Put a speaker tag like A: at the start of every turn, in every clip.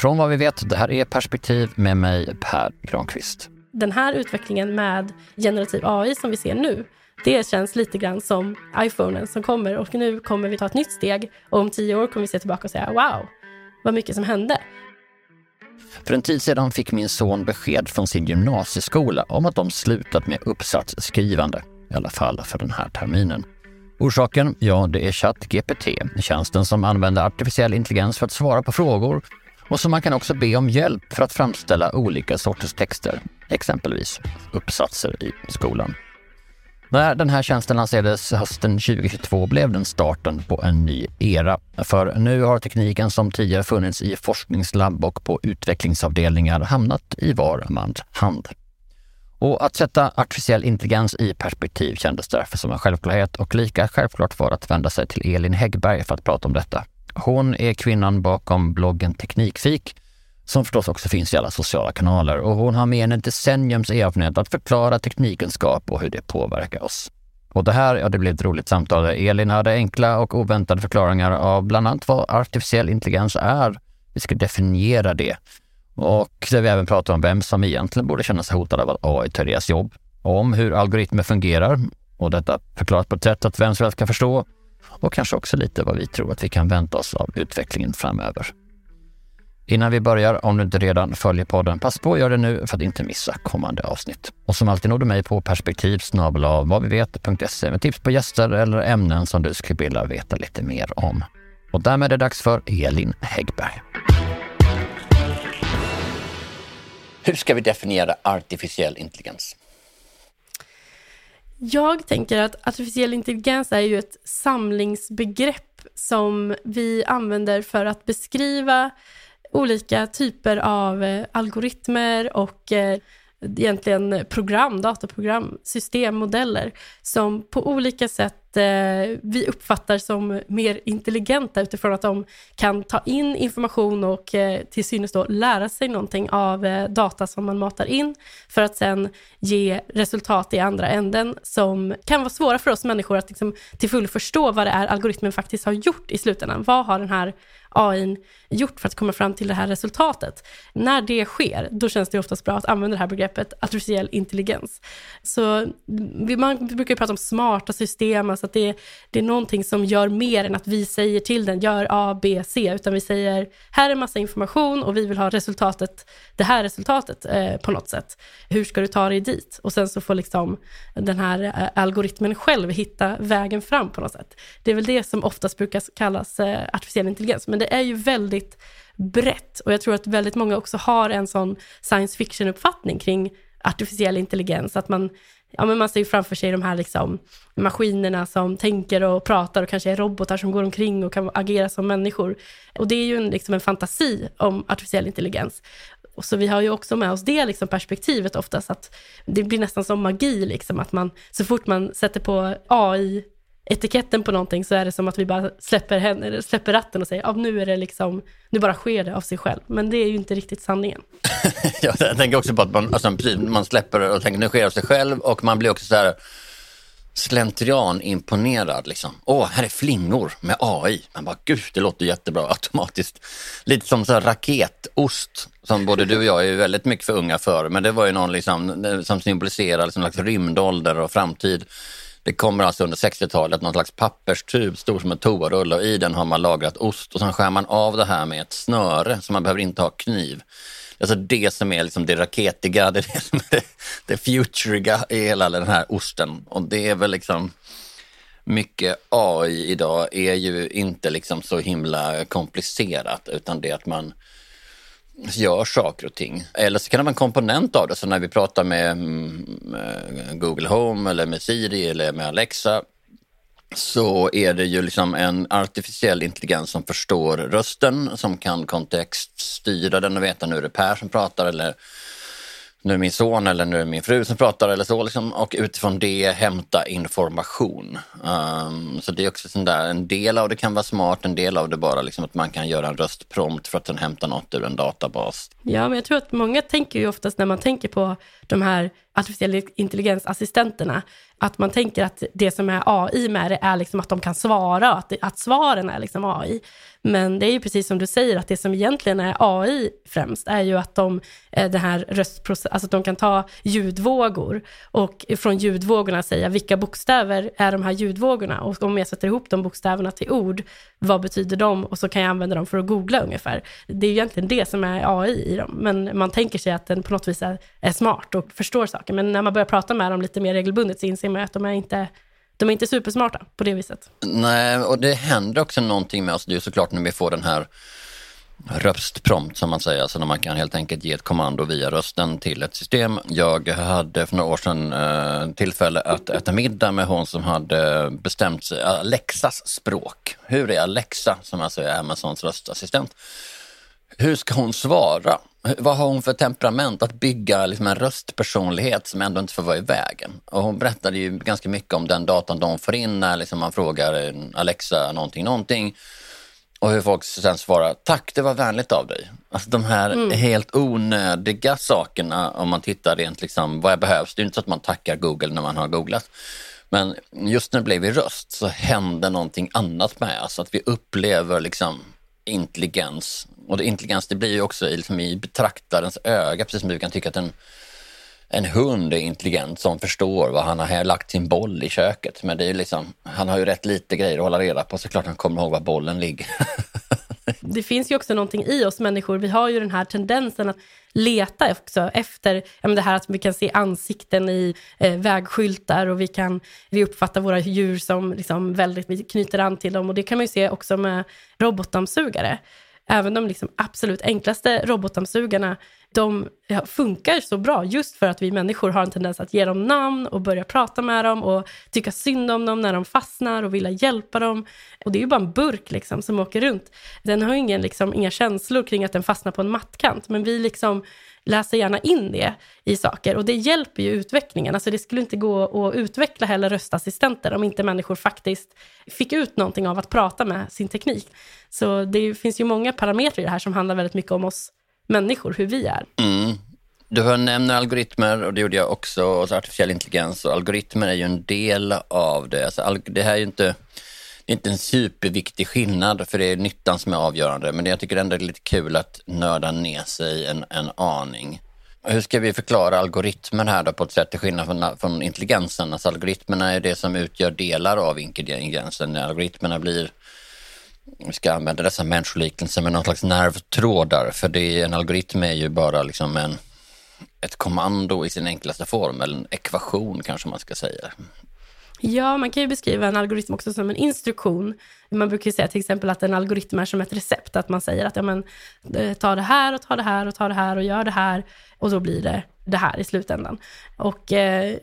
A: Från vad vi vet, det här är Perspektiv med mig Per Granqvist.
B: Den här utvecklingen med generativ AI som vi ser nu, det känns lite grann som iPhonen som kommer och nu kommer vi ta ett nytt steg och om tio år kommer vi se tillbaka och säga wow, vad mycket som hände.
A: För en tid sedan fick min son besked från sin gymnasieskola om att de slutat med uppsatsskrivande, i alla fall för den här terminen. Orsaken? Ja, det är ChatGPT, tjänsten som använder artificiell intelligens för att svara på frågor och så man kan också be om hjälp för att framställa olika sorters texter, exempelvis uppsatser i skolan. När den här tjänsten lanserades hösten 2022 blev den starten på en ny era. För nu har tekniken som tidigare funnits i forskningslabb och på utvecklingsavdelningar hamnat i var mans hand. Och att sätta artificiell intelligens i perspektiv kändes därför som en självklarhet och lika självklart var att vända sig till Elin Häggberg för att prata om detta. Hon är kvinnan bakom bloggen Teknikfik som förstås också finns i alla sociala kanaler och hon har mer än ett decenniums erfarenhet att förklara teknikkunskap och hur det påverkar oss. Och det här, ja det blev ett roligt samtal. Elin hade enkla och oväntade förklaringar av bland annat vad artificiell intelligens är. Vi ska definiera det. Och där vi även pratar om vem som egentligen borde känna sig hotad av att AI tar deras jobb. Om hur algoritmer fungerar och detta förklarat på ett sätt att vem som helst kan förstå. Och kanske också lite vad vi tror att vi kan vänta oss av utvecklingen framöver. Innan vi börjar, om du inte redan följer podden, pass på att göra det nu för att inte missa kommande avsnitt. Och som alltid når du mig på perspektiv vadvivet.se med tips på gäster eller ämnen som du skulle vilja veta lite mer om. Och därmed är det dags för Elin Häggberg. Hur ska vi definiera artificiell intelligens?
B: Jag tänker att artificiell intelligens är ju ett samlingsbegrepp som vi använder för att beskriva olika typer av eh, algoritmer och eh, egentligen program, dataprogram, systemmodeller som på olika sätt Eh, vi uppfattar som mer intelligenta utifrån att de kan ta in information och eh, till synes då lära sig någonting av eh, data som man matar in för att sen ge resultat i andra änden som kan vara svåra för oss människor att liksom, till fullo förstå vad det är algoritmen faktiskt har gjort i slutändan. Vad har den här AI gjort för att komma fram till det här resultatet. När det sker, då känns det oftast bra att använda det här begreppet artificiell intelligens. Så man brukar prata om smarta system, så att det, det är någonting som gör mer än att vi säger till den, gör A, B, C, utan vi säger, här är massa information och vi vill ha resultatet, det här resultatet eh, på något sätt. Hur ska du ta dig dit? Och sen så får liksom den här eh, algoritmen själv hitta vägen fram på något sätt. Det är väl det som oftast brukar kallas eh, artificiell intelligens, men det är ju väldigt brett och jag tror att väldigt många också har en sån science fiction-uppfattning kring artificiell intelligens, att man, ja, men man ser framför sig de här liksom, maskinerna som tänker och pratar och kanske är robotar som går omkring och kan agera som människor. Och det är ju en, liksom en fantasi om artificiell intelligens. Och så vi har ju också med oss det liksom perspektivet oftast, att det blir nästan som magi, liksom, att man så fort man sätter på AI etiketten på någonting så är det som att vi bara släpper, henne, släpper ratten och säger att nu är det liksom, nu bara sker det av sig själv. Men det är ju inte riktigt sanningen.
A: jag tänker också på att man, alltså, man släpper och tänker nu sker det av sig själv och man blir också så här slentrian imponerad liksom. Åh, här är flingor med AI. Man bara, gud, det låter jättebra automatiskt. Lite som så här raketost som både du och jag är väldigt mycket för unga för. Men det var ju någon liksom, som symboliserar liksom, rymdålder och framtid. Det kommer alltså under 60-talet någon slags papperstub stor som en toarulle och i den har man lagrat ost och sen skär man av det här med ett snöre så man behöver inte ha kniv. Alltså det som är liksom det raketiga, det är det som är det, futuriga i hela den här osten. Och det är väl liksom mycket AI idag är ju inte liksom så himla komplicerat utan det att man gör saker och ting. Eller så kan det vara en komponent av det. Så när vi pratar med, med Google Home eller med Siri eller med Alexa så är det ju liksom en artificiell intelligens som förstår rösten, som kan kontextstyra den och veta nu är det Per som pratar eller nu är min son eller nu är min fru som pratar eller så. Liksom, och utifrån det hämta information. Um, så det är också sån där, en del av det kan vara smart, en del av det bara liksom att man kan göra en röstprompt för att den hämtar något ur en databas.
B: Ja, men jag tror att många tänker ju oftast när man tänker på de här artificiella intelligensassistenterna, att man tänker att det som är AI med det är liksom att de kan svara, att, det, att svaren är liksom AI. Men det är ju precis som du säger, att det som egentligen är AI främst är ju att de, eh, det här röstprocess, alltså att de kan ta ljudvågor och från ljudvågorna säga vilka bokstäver är de här ljudvågorna och om jag sätter ihop de bokstäverna till ord, vad betyder de? Och så kan jag använda dem för att googla ungefär. Det är egentligen det som är AI i dem, men man tänker sig att den på något vis är, är smart och förstår saker. Men när man börjar prata med dem lite mer regelbundet så inser man att de är inte de är inte supersmarta på det viset.
A: Nej, och det händer också någonting med oss. Det är ju såklart när vi får den här röstprompt som man säger, alltså när man kan helt enkelt ge ett kommando via rösten till ett system. Jag hade för några år sedan eh, tillfälle att äta middag med hon som hade bestämt sig, Alexas språk. Hur är Alexa, som alltså är Amazons röstassistent? Hur ska hon svara? Vad har hon för temperament att bygga liksom en röstpersonlighet som ändå inte får vara i vägen? Och hon berättade ju ganska mycket om den datan de får in när liksom man frågar Alexa någonting, någonting. Och hur folk sen svarar, tack det var vänligt av dig. Alltså de här mm. helt onödiga sakerna om man tittar rent liksom, vad behövs? Det är inte så att man tackar Google när man har googlat. Men just när det blev i röst så hände någonting annat med oss. Att vi upplever liksom intelligens. Och det, intelligens det blir ju också liksom i betraktarens öga, precis som du kan tycka att en, en hund är intelligent som förstår vad han har lagt sin boll i köket. Men det är liksom, han har ju rätt lite grejer att hålla reda på, såklart han kommer ihåg var bollen ligger.
B: det finns ju också någonting i oss människor. Vi har ju den här tendensen att leta också efter det här att vi kan se ansikten i eh, vägskyltar och vi kan vi uppfattar våra djur som liksom väldigt, vi knyter an till dem och det kan man ju se också med robotdammsugare. Även de liksom absolut enklaste robotdammsugarna de funkar så bra just för att vi människor har en tendens att ge dem namn och börja prata med dem och tycka synd om dem när de fastnar och vilja hjälpa dem. Och det är ju bara en burk liksom som åker runt. Den har ingen, liksom, inga känslor kring att den fastnar på en mattkant, men vi liksom läser gärna in det i saker och det hjälper ju utvecklingen. Alltså det skulle inte gå att utveckla heller röstassistenter om inte människor faktiskt fick ut någonting av att prata med sin teknik. Så det finns ju många parametrar i det här som handlar väldigt mycket om oss människor, hur vi är.
A: Mm. Du nämner algoritmer och det gjorde jag också, och artificiell intelligens. Och algoritmer är ju en del av det. Alltså, det här är ju inte, det är inte en superviktig skillnad, för det är nyttan som är avgörande. Men jag tycker ändå det är lite kul att nörda ner sig en, en aning. Hur ska vi förklara algoritmen här då på ett sätt till skillnad från, från intelligensen? Alltså algoritmerna är det som utgör delar av intelligensen. Algoritmerna blir ska använda dessa människoliknelser med någon slags nervtrådar, för det, en algoritm är ju bara liksom en, ett kommando i sin enklaste form, eller en ekvation kanske man ska säga.
B: Ja, man kan ju beskriva en algoritm också som en instruktion. Man brukar säga till exempel att en algoritm är som ett recept, att man säger att ja, men, eh, ta det här och ta det här och ta det här och gör det här och då blir det det här i slutändan. Och eh,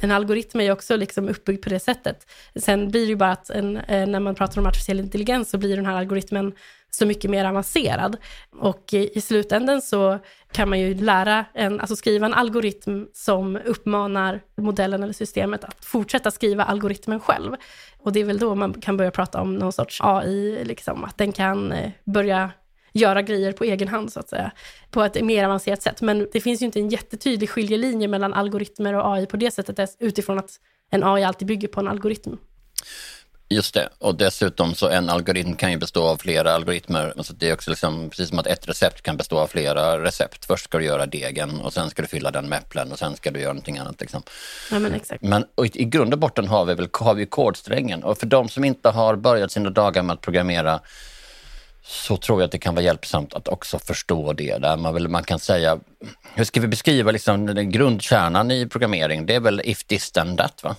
B: en algoritm är ju också liksom uppbyggd på det sättet. Sen blir det ju bara att en, eh, när man pratar om artificiell intelligens så blir den här algoritmen så mycket mer avancerad. Och i, i slutändan så kan man ju lära en, alltså skriva en algoritm som uppmanar modellen eller systemet att fortsätta skriva algoritmen själv. Och det är väl då man kan börja prata om någon sorts AI, liksom, att den kan eh, börja göra grejer på egen hand så att säga, på ett mer avancerat sätt. Men det finns ju inte en jättetydlig skiljelinje mellan algoritmer och AI på det sättet utifrån att en AI alltid bygger på en algoritm.
A: Just det, och dessutom så en algoritm kan ju bestå av flera algoritmer. Alltså det är också liksom, precis som att ett recept kan bestå av flera recept. Först ska du göra degen och sen ska du fylla den med äpplen och sen ska du göra någonting annat. Liksom.
B: Ja, men exakt.
A: Men i, i grund och botten har vi väl har vi kodsträngen och för de som inte har börjat sina dagar med att programmera så tror jag att det kan vara hjälpsamt att också förstå det. Där man, väl, man kan säga, hur ska vi beskriva liksom den grundkärnan i programmering? Det är väl if this then that va?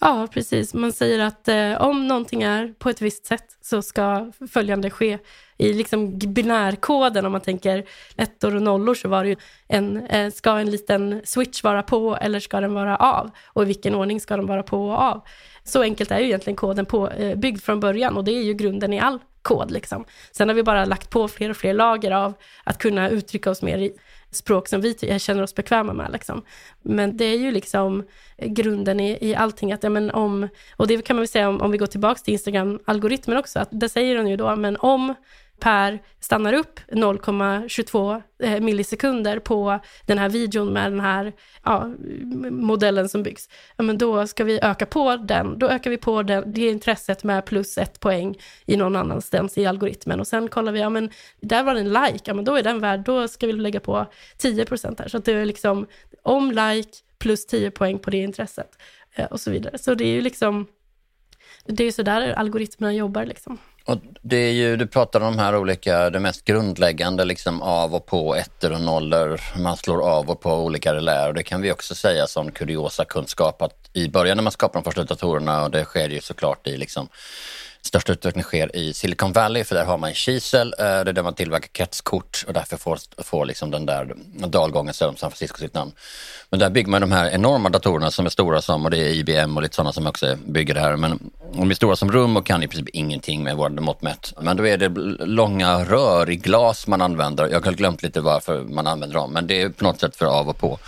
B: Ja, precis. Man säger att eh, om någonting är på ett visst sätt så ska följande ske. I liksom binärkoden, om man tänker ettor och nollor, så var det ju en, eh, ska en liten switch vara på eller ska den vara av? Och i vilken ordning ska den vara på och av? Så enkelt är ju egentligen koden på, eh, byggd från början och det är ju grunden i all kod. Liksom. Sen har vi bara lagt på fler och fler lager av att kunna uttrycka oss mer i språk som vi känner oss bekväma med. Liksom. Men det är ju liksom eh, grunden i, i allting. Att, ja, men om, och det kan man väl säga om, om vi går tillbaka till Instagram-algoritmen också, att det säger den ju då, men om Per stannar upp 0,22 eh, millisekunder på den här videon med den här ja, modellen som byggs, ja, men då ska vi öka på den. Då ökar vi på den, det intresset med plus ett poäng i någon annanstans i algoritmen. Och sen kollar vi, ja men där var det en like, ja men då är den värd, då ska vi lägga på 10 procent här. Så att det är liksom om like plus 10 poäng på det intresset eh, och så vidare. Så det är ju liksom, det är ju så där algoritmerna jobbar liksom.
A: Och det är ju, du pratar om de här olika, det mest grundläggande liksom av och på, ettor och nollor. Man slår av och på olika relär och det kan vi också säga som kuriosa kunskap att i början när man skapar de första datorerna och det sker ju såklart i liksom största utvecklingen sker i Silicon Valley för där har man kisel, eh, det är där man tillverkar kretskort och därför får, får liksom den där dalgången söder om San Francisco sitt namn. Men där bygger man de här enorma datorerna som är stora som, och det är IBM och lite sådana som också bygger det här, men de är stora som rum och kan i princip ingenting med våra mått mätt. Men då är det långa rör i glas man använder. Jag har glömt lite varför man använder dem, men det är på något sätt för av och på.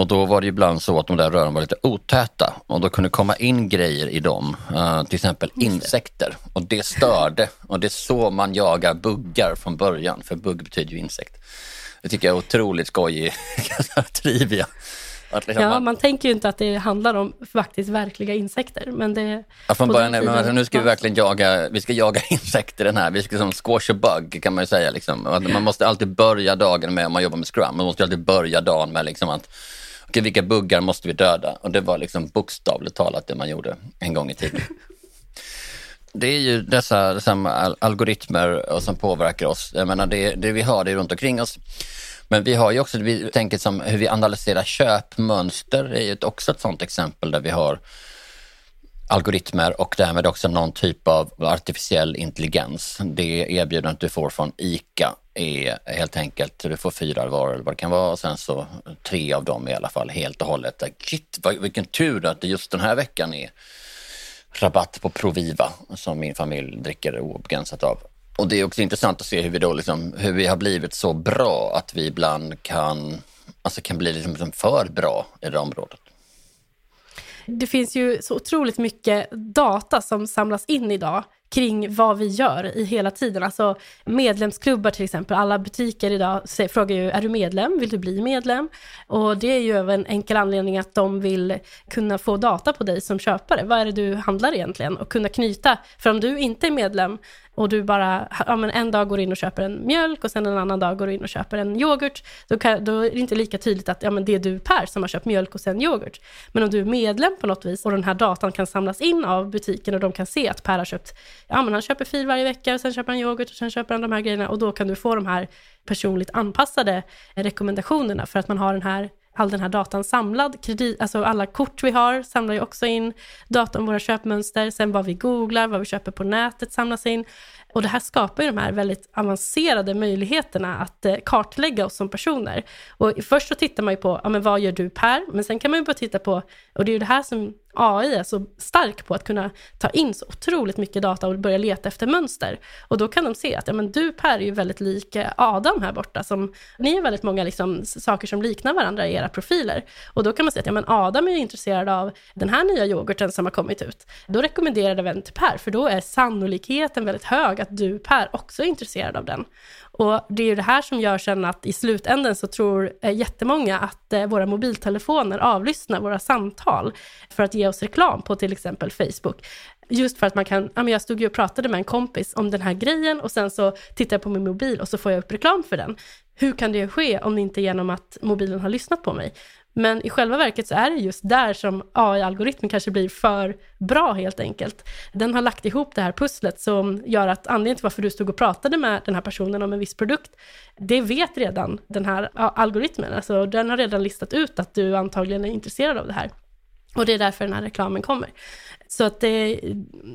A: Och då var det ibland så att de där rören var lite otäta och då kunde komma in grejer i dem, uh, till exempel insekter. Och det störde och det är så man jagar buggar från början, för bugg betyder ju insekt. Det tycker jag är otroligt skojig trivia.
B: Liksom ja, man... man... tänker ju inte att det handlar om faktiskt verkliga insekter. Men det,
A: ja, från början, men alltså, nu ska vi verkligen jaga, vi ska jaga insekter den här. Vi ska som squash a bug kan man ju säga. Liksom. Man måste alltid börja dagen med, om man jobbar med scrum, man måste alltid börja dagen med liksom att vilka buggar måste vi döda? Och det var liksom bokstavligt talat det man gjorde en gång i tiden. Det är ju dessa, dessa algoritmer som påverkar oss. Jag menar, det, det vi har det är runt omkring oss. Men vi har ju också, vi tänker som hur vi analyserar köpmönster är ju också ett sådant exempel där vi har algoritmer och därmed också någon typ av artificiell intelligens. Det erbjudandet du får från ICA är helt enkelt, du får fyra varor eller vad det kan vara och sen så tre av dem i alla fall helt och hållet. Shit, vilken tur att det just den här veckan är rabatt på Proviva som min familj dricker obegränsat av. Och det är också intressant att se hur vi då liksom, hur vi har blivit så bra att vi ibland kan, alltså kan bli liksom, liksom för bra i det området.
B: Det finns ju så otroligt mycket data som samlas in idag kring vad vi gör i hela tiden. Alltså medlemsklubbar till exempel. Alla butiker idag frågar ju, är du medlem? Vill du bli medlem? Och det är ju av en enkel anledning att de vill kunna få data på dig som köpare. Vad är det du handlar egentligen? Och kunna knyta. För om du inte är medlem och du bara ja, men en dag går in och köper en mjölk och sen en annan dag går du in och köper en yoghurt, då, kan, då är det inte lika tydligt att ja, men det är du Per som har köpt mjölk och sen yoghurt. Men om du är medlem på något vis och den här datan kan samlas in av butiken och de kan se att Per har köpt, ja men han köper fil varje vecka och sen köper han yoghurt och sen köper han de här grejerna och då kan du få de här personligt anpassade rekommendationerna för att man har den här all den här datan samlad. Kredit, alltså alla kort vi har samlar ju också in data om våra köpmönster. Sen vad vi googlar, vad vi köper på nätet samlas in. Och det här skapar ju de här väldigt avancerade möjligheterna att eh, kartlägga oss som personer. Och först så tittar man ju på, ja men vad gör du Per? Men sen kan man ju bara titta på, och det är ju det här som AI är så stark på, att kunna ta in så otroligt mycket data och börja leta efter mönster. Och då kan de se att, ja men du Per är ju väldigt lik eh, Adam här borta, som, ni har väldigt många liksom, saker som liknar varandra i era profiler. Och då kan man se att, ja men Adam är ju intresserad av den här nya yoghurten som har kommit ut. Då rekommenderar det den till Per, för då är sannolikheten väldigt hög att du Per också är intresserad av den. Och det är ju det här som gör sen att i slutändan så tror eh, jättemånga att eh, våra mobiltelefoner avlyssnar våra samtal för att ge oss reklam på till exempel Facebook. Just för att man kan, ja men jag stod ju och pratade med en kompis om den här grejen och sen så tittar jag på min mobil och så får jag upp reklam för den. Hur kan det ske om det inte är genom att mobilen har lyssnat på mig? Men i själva verket så är det just där som AI-algoritmen kanske blir för bra helt enkelt. Den har lagt ihop det här pusslet som gör att anledningen till varför du stod och pratade med den här personen om en viss produkt, det vet redan den här algoritmen. Alltså den har redan listat ut att du antagligen är intresserad av det här. Och det är därför den här reklamen kommer. Så att det,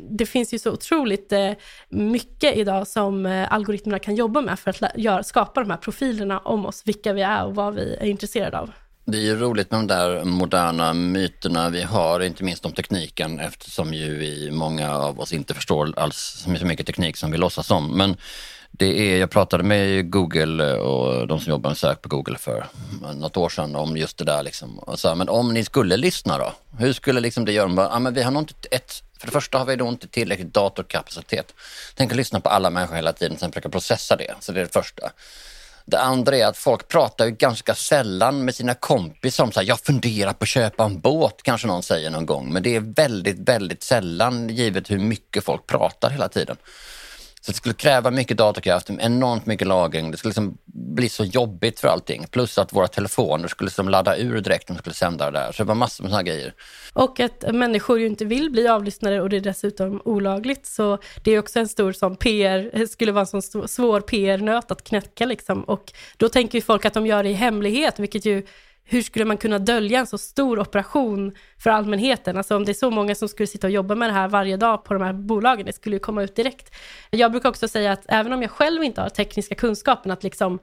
B: det finns ju så otroligt eh, mycket idag som eh, algoritmerna kan jobba med för att skapa de här profilerna om oss, vilka vi är och vad vi är intresserade av.
A: Det är ju roligt med de där moderna myterna vi har, inte minst om tekniken eftersom ju vi, många av oss inte förstår alls så mycket teknik som vi låtsas om. Men det är, jag pratade med Google eh, och de som jobbar med sök på Google för eh, något år sedan om just det där. Liksom. Och så, men om ni skulle lyssna då? Hur skulle liksom det göra? Ja, men vi har nog inte ett, för det första har vi då inte tillräckligt datorkapacitet. Tänk att lyssna på alla människor hela tiden och sen försöka processa det. Så det är det första. Det andra är att folk pratar ju ganska sällan med sina kompisar om så här, jag funderar på att köpa en båt, kanske någon säger någon gång. Men det är väldigt, väldigt sällan givet hur mycket folk pratar hela tiden. Så det skulle kräva mycket datorkraft, enormt mycket lagring. Det skulle liksom bli så jobbigt för allting. Plus att våra telefoner skulle liksom ladda ur direkt när de skulle sända det där. Så det var massor med sådana grejer.
B: Och att människor ju inte vill bli avlyssnade och det är dessutom olagligt. Så det är också en stor sån PR, skulle vara en sån svår PR-nöt att knäcka liksom. Och då tänker ju folk att de gör det i hemlighet, vilket ju hur skulle man kunna dölja en så stor operation för allmänheten? Alltså om det är så många som skulle sitta och jobba med det här varje dag på de här bolagen, det skulle ju komma ut direkt. Jag brukar också säga att även om jag själv inte har tekniska kunskapen att liksom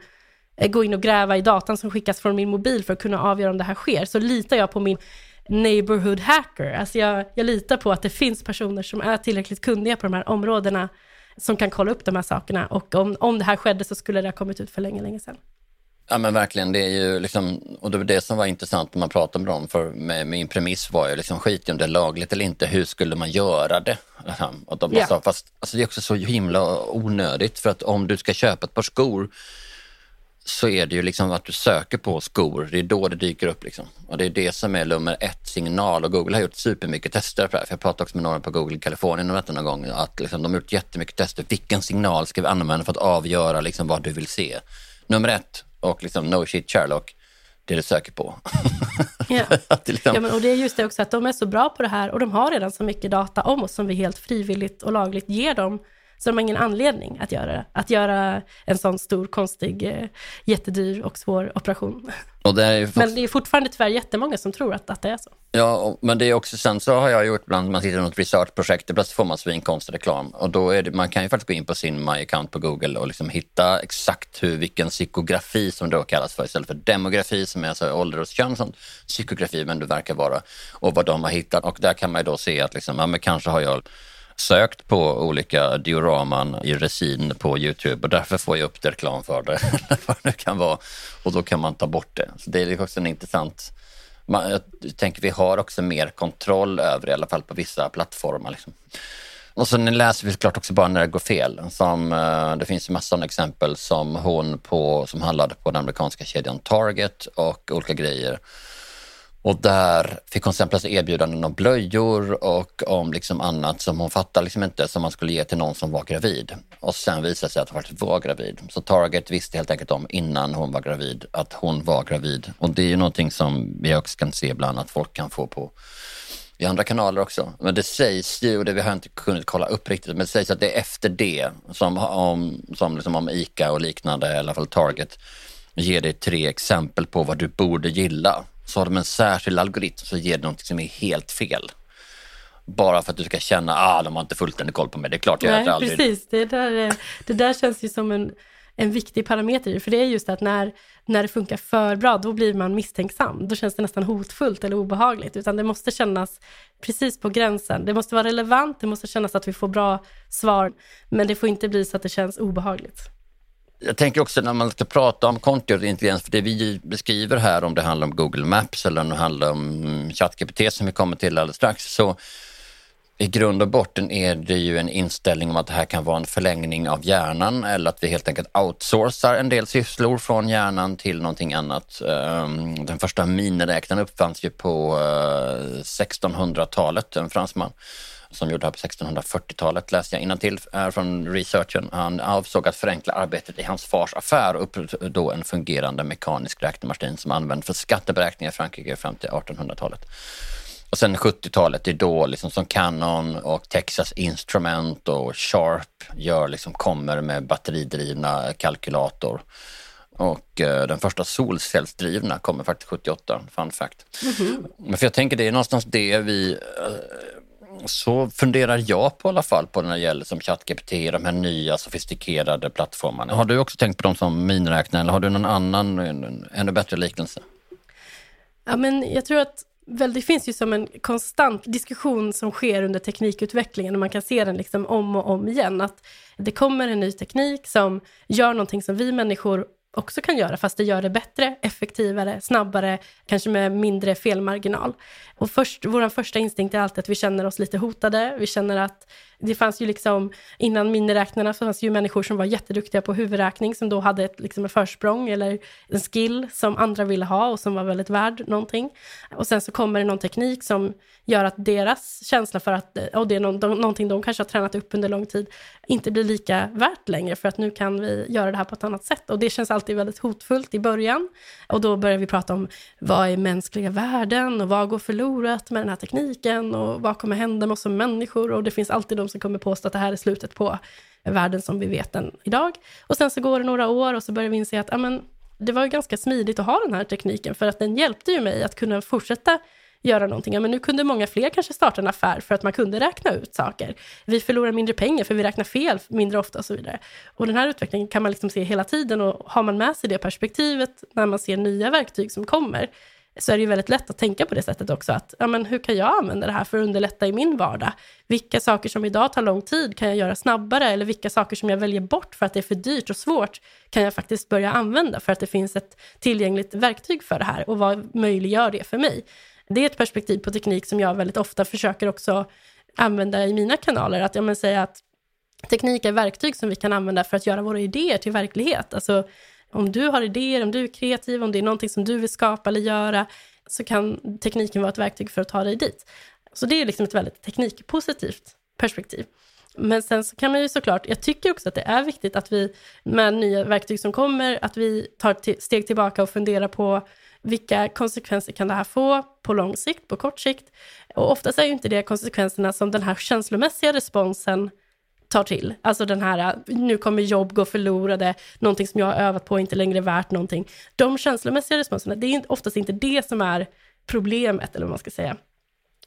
B: eh, gå in och gräva i datan som skickas från min mobil för att kunna avgöra om det här sker, så litar jag på min neighborhood hacker. Alltså jag, jag litar på att det finns personer som är tillräckligt kunniga på de här områdena som kan kolla upp de här sakerna och om, om det här skedde så skulle det ha kommit ut för länge, länge sedan.
A: Ja men verkligen, det är ju liksom, och det var det som var intressant när man pratade med dem, för med, min premiss var ju liksom skit om det är lagligt eller inte, hur skulle man göra det? Och de yeah. sa, fast alltså, det är också så himla onödigt för att om du ska köpa ett par skor så är det ju liksom att du söker på skor, det är då det dyker upp liksom. Och det är det som är nummer ett signal och Google har gjort supermycket tester för det här. För jag pratade också med några på Google Kalifornien om detta någon gång, att liksom, de har gjort jättemycket tester. Vilken signal ska vi använda för att avgöra liksom vad du vill se? Nummer ett, och liksom no shit Sherlock, det du söker på.
B: Ja. liksom... ja men, och det är just det också att de är så bra på det här och de har redan så mycket data om oss som vi helt frivilligt och lagligt ger dem Så de har ingen anledning att göra det. Att göra en sån stor, konstig, eh, jättedyr och svår operation.
A: Och det är
B: Men det är fortfarande tyvärr jättemånga som tror att, att det är så.
A: Ja, men det är också sen så har jag gjort ibland, man sitter i något researchprojekt, plötsligt får man svinkonstig reklam och då är det, man kan ju faktiskt gå in på sin My account på Google och liksom hitta exakt hur, vilken psykografi som det då kallas för istället för demografi som är alltså ålder och kön, sånt, psykografi men det verkar vara och vad de har hittat och där kan man ju då se att liksom, ja, men kanske har jag sökt på olika dioraman i resin på Youtube och därför får jag upp det reklam för det. vad det kan vara. Och då kan man ta bort det. Så det är liksom också en intressant man, jag tänker vi har också mer kontroll över i alla fall på vissa plattformar. Liksom. Och sen läser vi såklart också bara när det går fel. Som, eh, det finns massor av exempel som hon på, som handlade på den amerikanska kedjan Target och olika grejer och där fick hon sen plötsligt erbjudanden om blöjor och om liksom annat som hon fattade liksom inte som man skulle ge till någon som var gravid. Och sen visade det sig att hon faktiskt var gravid. Så Target visste helt enkelt om innan hon var gravid att hon var gravid. Och det är ju någonting som vi också kan se ibland att folk kan få på i andra kanaler också. Men det sägs ju, och det vi har inte kunnat kolla upp riktigt, men det sägs att det är efter det som om, som liksom om ICA och liknande, i alla fall Target, ger dig tre exempel på vad du borde gilla så har de en särskild algoritm som ger dig något som är helt fel. Bara för att du ska känna, ah, de har inte fullständig koll på mig. Det är klart jag
B: Nej,
A: aldrig...
B: Precis, det där, det där känns ju som en, en viktig parameter. För det är just att när, när det funkar för bra, då blir man misstänksam. Då känns det nästan hotfullt eller obehagligt. Utan det måste kännas precis på gränsen. Det måste vara relevant, det måste kännas att vi får bra svar. Men det får inte bli så att det känns obehagligt
A: jag tänker också när man ska prata om kontinuerlig intelligens, för det vi beskriver här, om det handlar om Google Maps eller om det handlar om ChatGPT som vi kommer till alldeles strax, så i grund och botten är det ju en inställning om att det här kan vara en förlängning av hjärnan eller att vi helt enkelt outsourcar en del sysslor från hjärnan till någonting annat. Ehm, den första miniräknaren uppfanns ju på eh, 1600-talet, en fransman som gjorde det här på 1640-talet läste jag till här från researchen. Han avsåg att förenkla arbetet i hans fars affär och då en fungerande mekanisk räknemaskin som används för skatteberäkningar i Frankrike fram till 1800-talet. Och sen 70-talet, det är då liksom som Canon och Texas Instrument och Sharp gör liksom, kommer med batteridrivna kalkylator. Och eh, den första solcellsdrivna kommer faktiskt 78, fun fact. Mm -hmm. Men för jag tänker det är någonstans det vi eh, så funderar jag på i alla fall på när det gäller som ChatGPT, de här nya sofistikerade plattformarna. Har du också tänkt på dem som miniräknare eller har du någon annan, ännu bättre liknelse?
B: Ja, men jag tror att väl, det finns ju som en konstant diskussion som sker under teknikutvecklingen och man kan se den liksom om och om igen. Att det kommer en ny teknik som gör någonting som vi människor också kan göra, fast det gör det bättre, effektivare, snabbare, kanske med mindre felmarginal. Och först, vår första instinkt är alltid att vi känner oss lite hotade. Vi känner att det fanns ju liksom, innan miniräknarna fanns det ju människor som var jätteduktiga på huvudräkning som då hade ett liksom, ett försprång eller en skill som andra ville ha och som var väldigt värd någonting. Och sen så kommer det någon teknik som gör att deras känsla för att, eh, och det är någon, de, någonting de kanske har tränat upp under lång tid, inte blir lika värt längre för att nu kan vi göra det här på ett annat sätt. Och det känns alltid väldigt hotfullt i början. Och då börjar vi prata om vad är mänskliga värden och vad går förlorat med den här tekniken och vad kommer hända med oss som människor och det finns alltid de som kommer påstå att det här är slutet på världen som vi vet den idag. Och sen så går det några år och så börjar vi inse att amen, det var ganska smidigt att ha den här tekniken för att den hjälpte ju mig att kunna fortsätta göra någonting. Ja, men nu kunde många fler kanske starta en affär för att man kunde räkna ut saker. Vi förlorar mindre pengar för vi räknar fel mindre ofta och så vidare. Och den här utvecklingen kan man liksom se hela tiden och har man med sig det perspektivet när man ser nya verktyg som kommer, så är det ju väldigt lätt att tänka på det sättet också. Att, ja, men hur kan jag använda det här för att underlätta i min vardag? Vilka saker som idag tar lång tid kan jag göra snabbare? Eller vilka saker som jag väljer bort för att det är för dyrt och svårt kan jag faktiskt börja använda för att det finns ett tillgängligt verktyg för det här? Och vad möjliggör det för mig? Det är ett perspektiv på teknik som jag väldigt ofta försöker också använda i mina kanaler. Att jag säga att teknik är verktyg som vi kan använda för att göra våra idéer till verklighet. Alltså om du har idéer, om du är kreativ, om det är någonting som du vill skapa eller göra, så kan tekniken vara ett verktyg för att ta dig dit. Så det är liksom ett väldigt teknikpositivt perspektiv. Men sen så kan man ju såklart, jag tycker också att det är viktigt att vi med nya verktyg som kommer, att vi tar ett steg tillbaka och funderar på vilka konsekvenser kan det här få på lång sikt, på kort sikt? Och oftast är ju inte det konsekvenserna som den här känslomässiga responsen tar till. Alltså den här, nu kommer jobb gå förlorade, någonting som jag har övat på är inte längre värt någonting. De känslomässiga responserna, det är oftast inte det som är problemet, eller vad man ska säga.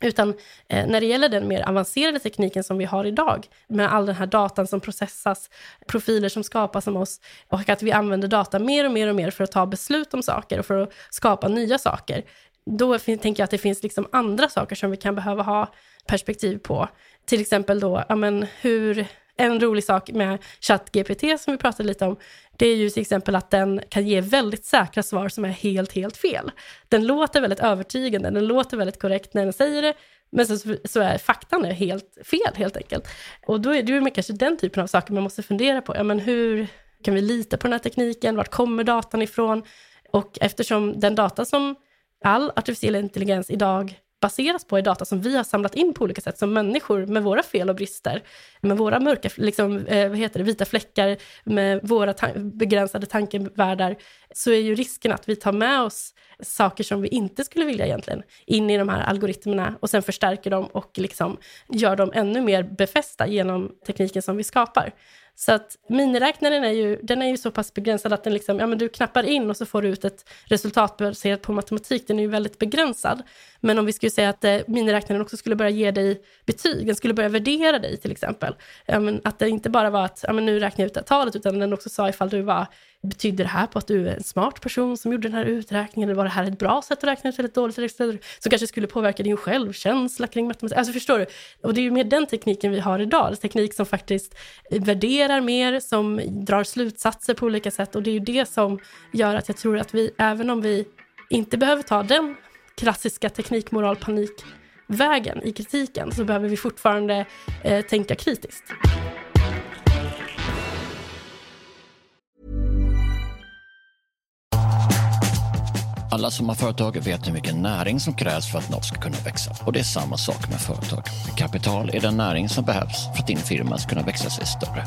B: Utan eh, när det gäller den mer avancerade tekniken som vi har idag, med all den här datan som processas, profiler som skapas om oss, och att vi använder data mer och mer och mer för att ta beslut om saker och för att skapa nya saker, då tänker jag att det finns liksom andra saker som vi kan behöva ha perspektiv på. Till exempel då, ja men hur, en rolig sak med ChatGPT som vi pratade lite om, det är ju till exempel att den kan ge väldigt säkra svar som är helt, helt fel. Den låter väldigt övertygande, den låter väldigt korrekt när den säger det, men så, så är faktan är helt fel helt enkelt. Och då är det ju kanske den typen av saker man måste fundera på. Ja, men hur kan vi lita på den här tekniken? Vart kommer datan ifrån? Och eftersom den data som all artificiell intelligens idag baseras på är data som vi har samlat in på olika sätt som människor med våra fel och brister, med våra mörka, liksom, eh, vad heter det, vita fläckar, med våra ta begränsade tankevärldar, så är ju risken att vi tar med oss saker som vi inte skulle vilja egentligen in i de här algoritmerna och sen förstärker dem och liksom gör dem ännu mer befästa genom tekniken som vi skapar. Så att miniräknaren är ju, den är ju så pass begränsad att den liksom, ja men du knappar in och så får du ut ett resultat baserat på matematik. Den är ju väldigt begränsad. Men om vi skulle säga att eh, miniräknaren också skulle börja ge dig betyg, den skulle börja värdera dig till exempel. Ja, men att det inte bara var att, ja men nu räknar jag ut det här talet, utan den också sa ifall du var Betyder det här på att du är en smart person som gjorde den här uträkningen? Eller var det här ett bra sätt att räkna ut eller ett dåligt sätt? Som kanske skulle påverka din självkänsla kring matematik. Alltså förstår du? Och det är ju mer den tekniken vi har idag. Teknik som faktiskt värderar mer, som drar slutsatser på olika sätt. Och det är ju det som gör att jag tror att vi, även om vi inte behöver ta den klassiska teknikmoralpanikvägen i kritiken, så behöver vi fortfarande eh, tänka kritiskt.
A: Alla som har företag vet hur mycket näring som krävs för att något ska kunna växa. Och det är samma sak med företag. Kapital är den näring som behövs för att din firma ska kunna växa sig större.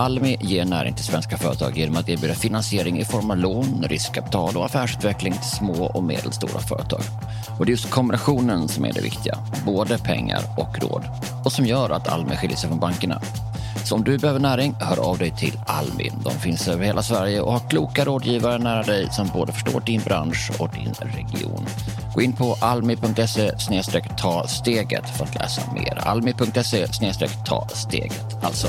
A: Almi ger näring till svenska företag genom att erbjuda finansiering i form av lån, riskkapital och affärsutveckling till små och medelstora företag. Och det är just kombinationen som är det viktiga, både pengar och råd. Och som gör att Almi skiljer sig från bankerna. Så om du behöver näring, hör av dig till Almi. De finns över hela Sverige och har kloka rådgivare nära dig som både förstår din bransch och din region. Gå in på almi.se ta steget för att läsa mer. Almi.se ta steget alltså.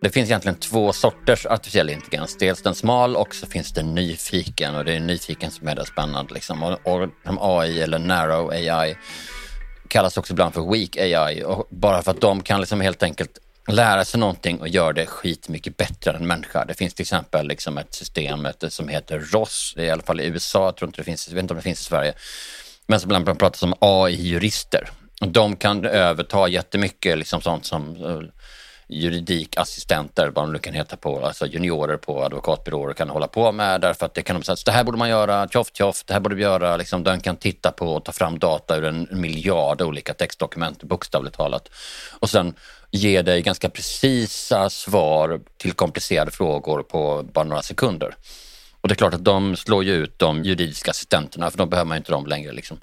A: Det finns egentligen två sorters artificiell intelligens. Dels den smal och så finns det nyfiken och det är nyfiken som är det spännande. Liksom. Och, och AI eller narrow AI kallas också ibland för weak AI och bara för att de kan liksom helt enkelt lära sig någonting och göra det skitmycket bättre än en människa. Det finns till exempel liksom ett system som heter ROS, i alla fall i USA, jag tror inte det finns, jag vet inte om det finns i Sverige, men som ibland pratas om AI-jurister. De kan överta jättemycket liksom sånt som eh, juridikassistenter, vad de nu kan heta på, alltså juniorer på advokatbyråer kan hålla på med därför att det kan de säga, det här borde man göra, tjoff tjoff, det här borde vi göra, liksom, den kan titta på och ta fram data ur en miljard olika textdokument, bokstavligt talat. Och sen ge dig ganska precisa svar till komplicerade frågor på bara några sekunder. Och det är klart att de slår ju ut de juridiska assistenterna, för de behöver man inte dem längre. Liksom.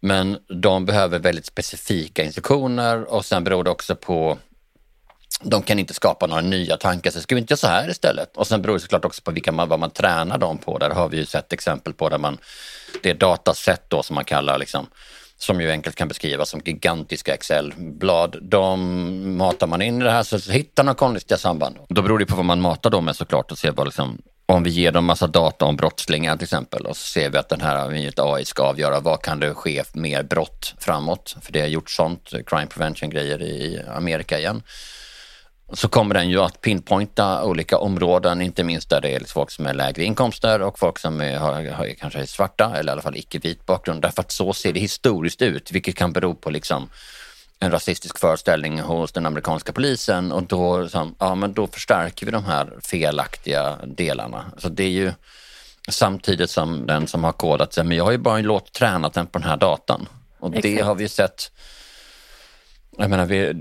A: Men de behöver väldigt specifika instruktioner och sen beror det också på de kan inte skapa några nya tankar, så ska vi inte göra så här istället? Och sen beror det såklart också på vilka man, vad man tränar dem på. Där har vi ju sett exempel på där man, det är dataset då som man kallar liksom, som ju enkelt kan beskrivas som gigantiska Excel-blad. De matar man in i det här så hittar man konstiga samband. Då beror det på vad man matar dem med såklart och ser vad liksom, om vi ger dem massa data om brottslingar till exempel och så ser vi att den här AI ska avgöra vad kan det ske mer brott framåt. För det har gjort sånt, crime prevention grejer i Amerika igen så kommer den ju att pinpointa olika områden, inte minst där det är folk som är lägre inkomster och folk som är, har, har, kanske är svarta eller i alla fall icke-vit bakgrund. Därför att så ser det historiskt ut, vilket kan bero på liksom en rasistisk föreställning hos den amerikanska polisen och då, så, ja, men då förstärker vi de här felaktiga delarna. Så det är ju samtidigt som den som har kodat sig, men jag har ju bara låtit tränat den på den här datan. Och Exakt. det har vi sett jag menar, vi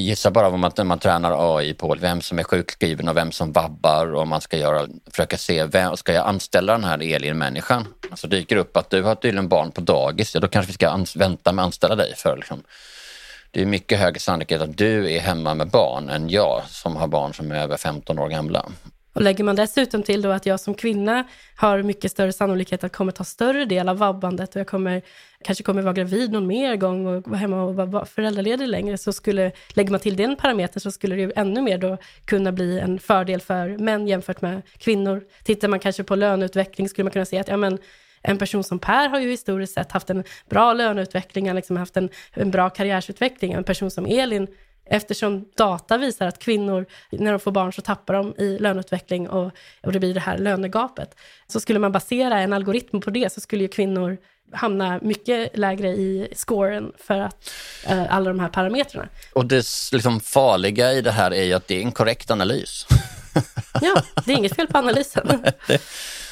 A: gissar bara om att man tränar AI på vem som är sjukskriven och vem som vabbar och man ska göra, försöka se, vem, ska jag anställa den här Elin-människan? Alltså dyker det upp att du har tydligen barn på dagis, ja, då kanske vi ska ans- vänta med att anställa dig för liksom, det är mycket högre sannolikhet att du är hemma med barn än jag som har barn som är över 15 år gamla.
B: Och lägger man dessutom till då att jag som kvinna har mycket större sannolikhet att kommer ta större del av vabbandet och jag kommer, kanske kommer vara gravid någon mer gång och vara hemma och vara föräldraledig längre, så skulle, lägger man till den parametern så skulle det ju ännu mer då kunna bli en fördel för män jämfört med kvinnor. Tittar man kanske på löneutveckling skulle man kunna se att ja, men, en person som Per har ju historiskt sett haft en bra löneutveckling, liksom haft en, en bra karriärsutveckling. En person som Elin Eftersom data visar att kvinnor, när de får barn så tappar de i löneutveckling och, och det blir det här lönegapet. Så skulle man basera en algoritm på det så skulle ju kvinnor hamna mycket lägre i scoren för att eh, alla de här parametrarna.
A: Och det liksom farliga i det här är ju att det är en korrekt analys.
B: ja, det är inget fel på analysen.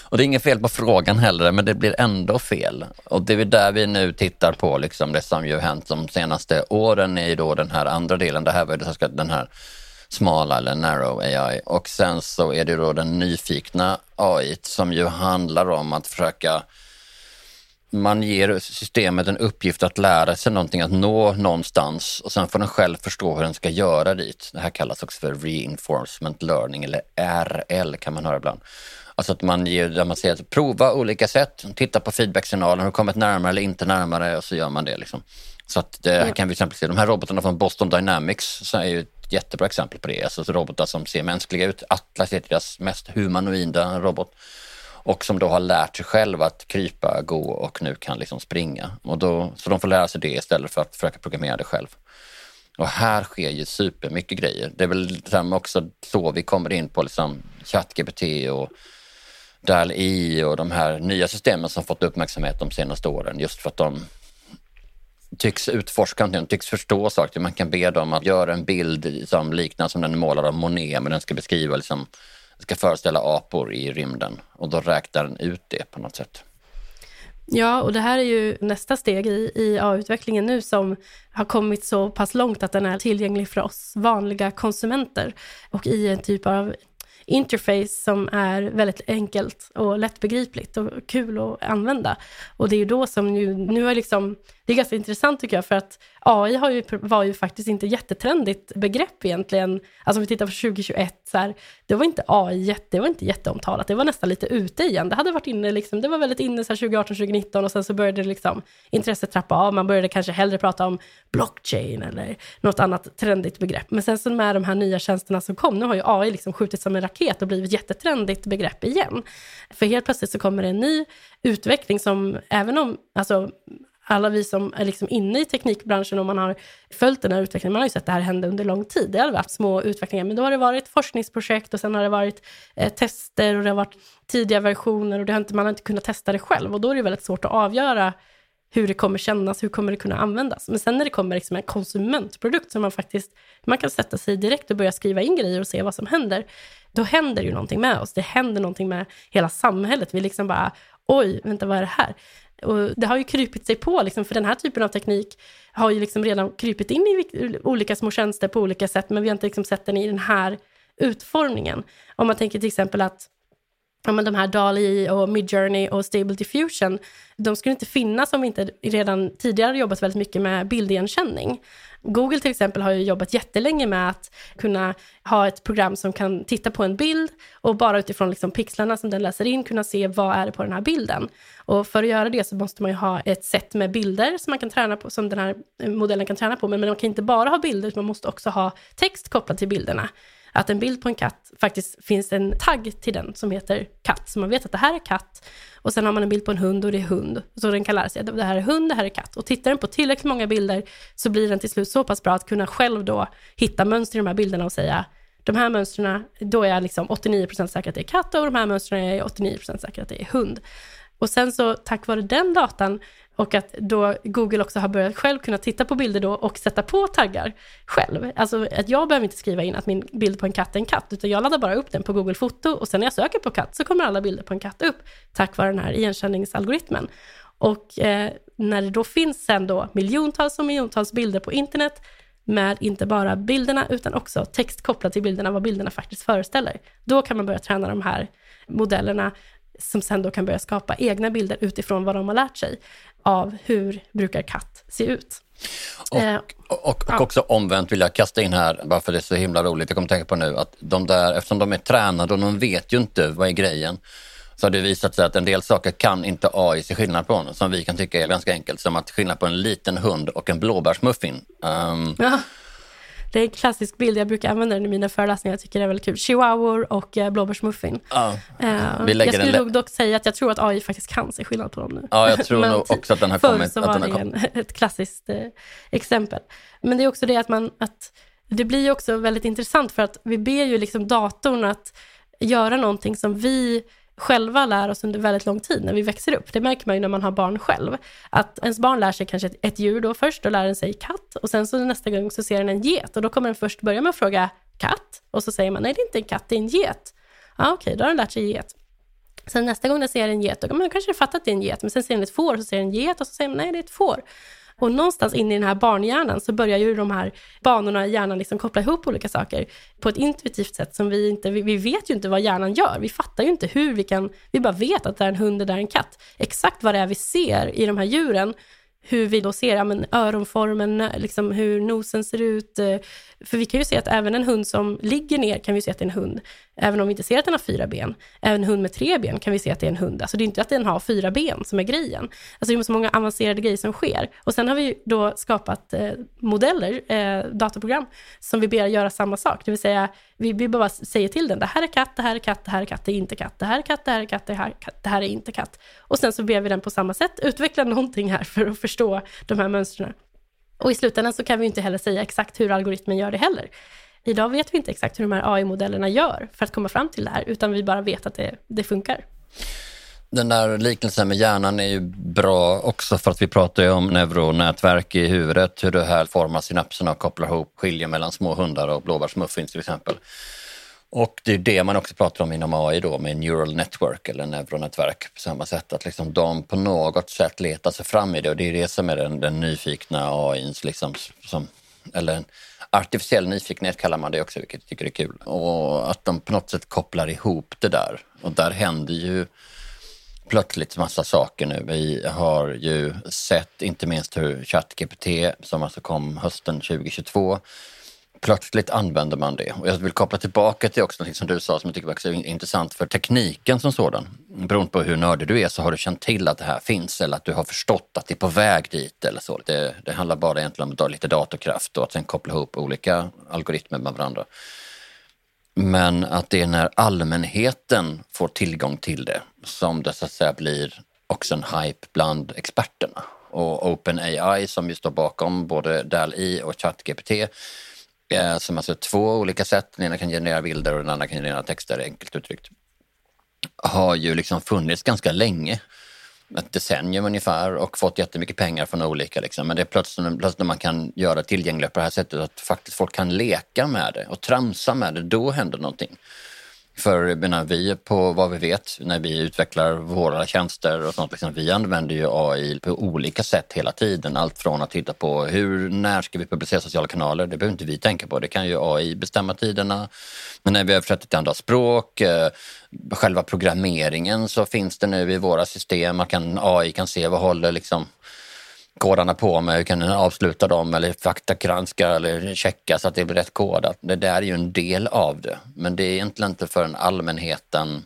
A: Och det är inget fel på frågan heller, men det blir ändå fel. Och det är där vi nu tittar på liksom det som ju hänt de senaste åren i då den här andra delen. Det här var ju den här smala eller narrow AI och sen så är det då den nyfikna AI som ju handlar om att försöka man ger systemet en uppgift att lära sig någonting, att nå någonstans och sen får den själv förstå hur den ska göra dit. Det här kallas också för reinforcement learning eller RL kan man höra ibland. Alltså att man ger, där man säger att prova olika sätt, titta på feedbacksignalen, har du kommit närmare eller inte närmare och så gör man det. Liksom. Så att det här kan vi till exempel se, de här robotarna från Boston Dynamics så är ju ett jättebra exempel på det. Alltså robotar som ser mänskliga ut. Atlas är deras mest humanoida robot och som då har lärt sig själv att krypa, gå och nu kan liksom springa. Och då, så de får lära sig det istället för att försöka programmera det själv. Och här sker ju supermycket grejer. Det är väl också så vi kommer in på liksom ChatGPT och DAL-I e och de här nya systemen som fått uppmärksamhet de senaste åren just för att de tycks utforska de tycks förstå saker. Man kan be dem att göra en bild som liknar som den är målad av Monet men den ska beskriva liksom, ska föreställa apor i rymden och då räknar den ut det på något sätt.
B: Ja, och det här är ju nästa steg i, i AI-utvecklingen nu som har kommit så pass långt att den är tillgänglig för oss vanliga konsumenter och i en typ av interface som är väldigt enkelt och lättbegripligt och kul att använda. Och det är ju då som nu, nu har liksom, det är ganska intressant tycker jag, för att AI har ju, var ju faktiskt inte jättetrendigt begrepp egentligen. Alltså om vi tittar på 2021, så här, det var inte AI, jätte, det var inte jätteomtalat, det var nästan lite ute igen. Det hade varit inne, liksom, det var väldigt inne så 2018, 2019 och sen så började liksom intresset trappa av. Man började kanske hellre prata om blockchain eller något annat trendigt begrepp. Men sen så med de här nya tjänsterna som kom, nu har ju AI liksom skjutit som en raket och blivit jättetrendigt begrepp igen. För helt plötsligt så kommer det en ny utveckling som, även om, alltså alla vi som är liksom inne i teknikbranschen och man har följt den här utvecklingen, man har ju sett det här hända under lång tid. Det har varit små utvecklingar, men då har det varit forskningsprojekt och sen har det varit eh, tester och det har varit tidiga versioner och det har inte, man har inte kunnat testa det själv och då är det väldigt svårt att avgöra hur det kommer kännas, hur kommer det kunna användas. Men sen när det kommer liksom en konsumentprodukt som man faktiskt, man kan sätta sig direkt och börja skriva in grejer och se vad som händer, då händer ju någonting med oss. Det händer någonting med hela samhället. Vi liksom bara, oj, vänta vad är det här? Och det har ju krypit sig på, liksom, för den här typen av teknik har ju liksom redan krypit in i olika små tjänster på olika sätt, men vi har inte liksom sett den i den här utformningen. Om man tänker till exempel att ja, men de här DALI och Midjourney och Stable Diffusion, de skulle inte finnas om vi inte redan tidigare jobbat väldigt mycket med bildigenkänning. Google till exempel har ju jobbat jättelänge med att kunna ha ett program som kan titta på en bild och bara utifrån liksom pixlarna som den läser in kunna se vad är det på den här bilden. Och för att göra det så måste man ju ha ett sätt med bilder som man kan träna på, som den här modellen kan träna på. Men man kan inte bara ha bilder, utan man måste också ha text kopplat till bilderna att en bild på en katt faktiskt finns en tagg till den som heter katt. Så man vet att det här är katt. Och sen har man en bild på en hund och det är hund. Så den kan lära sig att det här är hund, det här är katt. Och tittar den på tillräckligt många bilder så blir den till slut så pass bra att kunna själv då hitta mönster i de här bilderna och säga de här mönstren, då är jag liksom 89% säker att det är katt och de här mönstren är jag 89% säker att det är hund. Och sen så tack vare den datan och att då Google också har börjat själv kunna titta på bilder då och sätta på taggar själv. Alltså att jag behöver inte skriva in att min bild på en katt är en katt, utan jag laddar bara upp den på Google Foto och sen när jag söker på katt så kommer alla bilder på en katt upp tack vare den här igenkänningsalgoritmen. Och eh, när det då finns sen då miljontals och miljontals bilder på internet med inte bara bilderna utan också text kopplat till bilderna, vad bilderna faktiskt föreställer. Då kan man börja träna de här modellerna som sen då kan börja skapa egna bilder utifrån vad de har lärt sig av hur brukar katt se ut.
A: Och, eh, och, och, ja. också omvänt vill jag kasta in här, bara för det är så himla roligt, jag kommer tänka på nu att de där, eftersom de är tränade och de vet ju inte vad är grejen, så har det visat sig att en del saker kan inte AI se skillnad på, som vi kan tycka är ganska enkelt, som att skillnad på en liten hund och en blåbärsmuffin. Um,
B: ja. Det är en klassisk bild, jag brukar använda den i mina föreläsningar, jag tycker det är väldigt kul. Chihuahuor och eh, blåbärsmuffin. Ja, uh, jag skulle nog dock säga att jag tror att AI faktiskt kan se skillnad på dem nu.
A: Ja, jag tror nog också att den har kommit.
B: Förr så var det en, ett klassiskt eh, exempel. Men det är också det att man, att det blir också väldigt intressant för att vi ber ju liksom datorn att göra någonting som vi själva lär oss under väldigt lång tid när vi växer upp. Det märker man ju när man har barn själv. Att ens barn lär sig kanske ett, ett djur då först, då lär den sig katt och sen så nästa gång så ser den en get och då kommer den först börja med att fråga katt och så säger man nej det är inte en katt, det är en get. Ja okej, okay, då har den lärt sig get. Sen nästa gång den ser en get, då kanske man kanske att det är en get, men sen ser den ett får och så ser den en get och så säger man nej det är ett får. Och någonstans inne i den här barnhjärnan så börjar ju de här banorna i hjärnan liksom koppla ihop olika saker på ett intuitivt sätt som vi inte, vi, vi, vet ju inte vad hjärnan gör. Vi fattar ju inte hur vi kan, vi bara vet att det är en hund, och det är en katt. Exakt vad det är vi ser i de här djuren hur vi då ser ja, men öronformen, liksom hur nosen ser ut. Eh, för vi kan ju se att även en hund som ligger ner kan vi se att det är en hund, även om vi inte ser att den har fyra ben. Även en hund med tre ben kan vi se att det är en hund. Alltså det är inte att den har fyra ben som är grejen. Alltså det är så många avancerade grejer som sker. Och sen har vi då skapat eh, modeller, eh, dataprogram, som vi ber göra samma sak. Det vill säga, vi, vi bara säger till den, det här är katt, det här är katt, det här är katt, det är inte katt, det här är katt, det här är katt, det här, är katt, det här är inte katt. Och sen så ber vi den på samma sätt utveckla någonting här för att förstå de här mönstren. Och i slutändan så kan vi inte heller säga exakt hur algoritmen gör det heller. Idag vet vi inte exakt hur de här AI-modellerna gör för att komma fram till det här, utan vi bara vet att det, det funkar.
A: Den där liknelsen med hjärnan är ju bra också för att vi pratar ju om neuronätverk i huvudet, hur det här formar synapserna och kopplar ihop, skiljer mellan små hundar och blåbärsmuffins till exempel. Och det är det man också pratar om inom AI då med neural network eller neuronätverk på samma sätt. Att liksom de på något sätt letar sig fram i det och det är det som är den, den nyfikna AI, liksom, som, eller artificiell nyfikenhet kallar man det också, vilket jag tycker är kul. Och att de på något sätt kopplar ihop det där. Och där händer ju plötsligt massa saker nu. Vi har ju sett inte minst hur ChatGPT, som alltså kom hösten 2022, plötsligt använder man det. Och jag vill koppla tillbaka till också något som du sa som jag tycker är intressant för tekniken som sådan. Beroende på hur nördig du är så har du känt till att det här finns eller att du har förstått att det är på väg dit eller så. Det, det handlar bara egentligen om lite datorkraft och att sen koppla ihop olika algoritmer med varandra. Men att det är när allmänheten får tillgång till det som det så att säga blir också en hype bland experterna. Och OpenAI som ju står bakom både DALI och ChatGPT Eh, som alltså två olika sätt. Den ena kan generera bilder och den andra kan generera texter, enkelt uttryckt. Har ju liksom funnits ganska länge, ett decennium ungefär och fått jättemycket pengar från olika. Liksom. Men det är plötsligt, plötsligt när man kan göra det tillgängligt på det här sättet att faktiskt folk kan leka med det och tramsa med det, då händer någonting. För menar, vi på vad vi vet när vi utvecklar våra tjänster och sånt, liksom, vi använder ju AI på olika sätt hela tiden. Allt från att titta på hur, när ska vi publicera sociala kanaler? Det behöver inte vi tänka på. Det kan ju AI bestämma tiderna. Men när vi översätter till andra språk, eh, själva programmeringen så finns det nu i våra system. Man kan, AI kan se vad håller liksom kodarna på mig, hur kan jag avsluta dem eller faktagranska eller checka så att det blir rätt kodat. Det där är ju en del av det, men det är egentligen inte förrän allmänheten,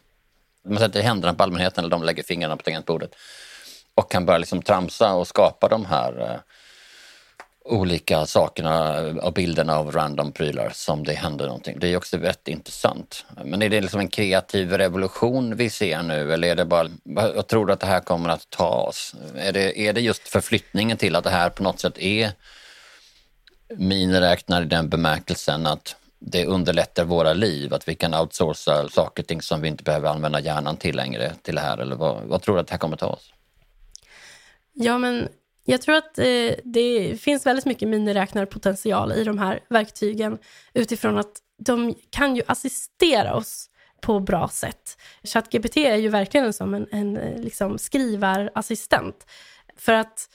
A: man sätter händerna på allmänheten eller de lägger fingrarna på tangentbordet och kan börja liksom tramsa och skapa de här eh, olika sakerna och bilderna av random prylar som det händer någonting. Det är också rätt intressant. Men är det liksom en kreativ revolution vi ser nu eller är det bara, jag tror att det här kommer att ta oss? Är det, är det just förflyttningen till att det här på något sätt är miniräknare i den bemärkelsen att det underlättar våra liv, att vi kan outsourca saker och ting som vi inte behöver använda hjärnan till längre till det här eller vad, vad tror du att det här kommer ta oss?
B: Ja, men jag tror att eh, det finns väldigt mycket miniräknarpotential i de här verktygen utifrån att de kan ju assistera oss på bra sätt. ChatGPT är ju verkligen som en, en eh, liksom skrivarassistent. För att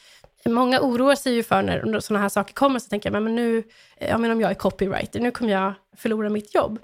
B: många oroar sig ju för när sådana här saker kommer, så tänker jag, men nu, eh, jag menar om jag är copywriter, nu kommer jag förlora mitt jobb.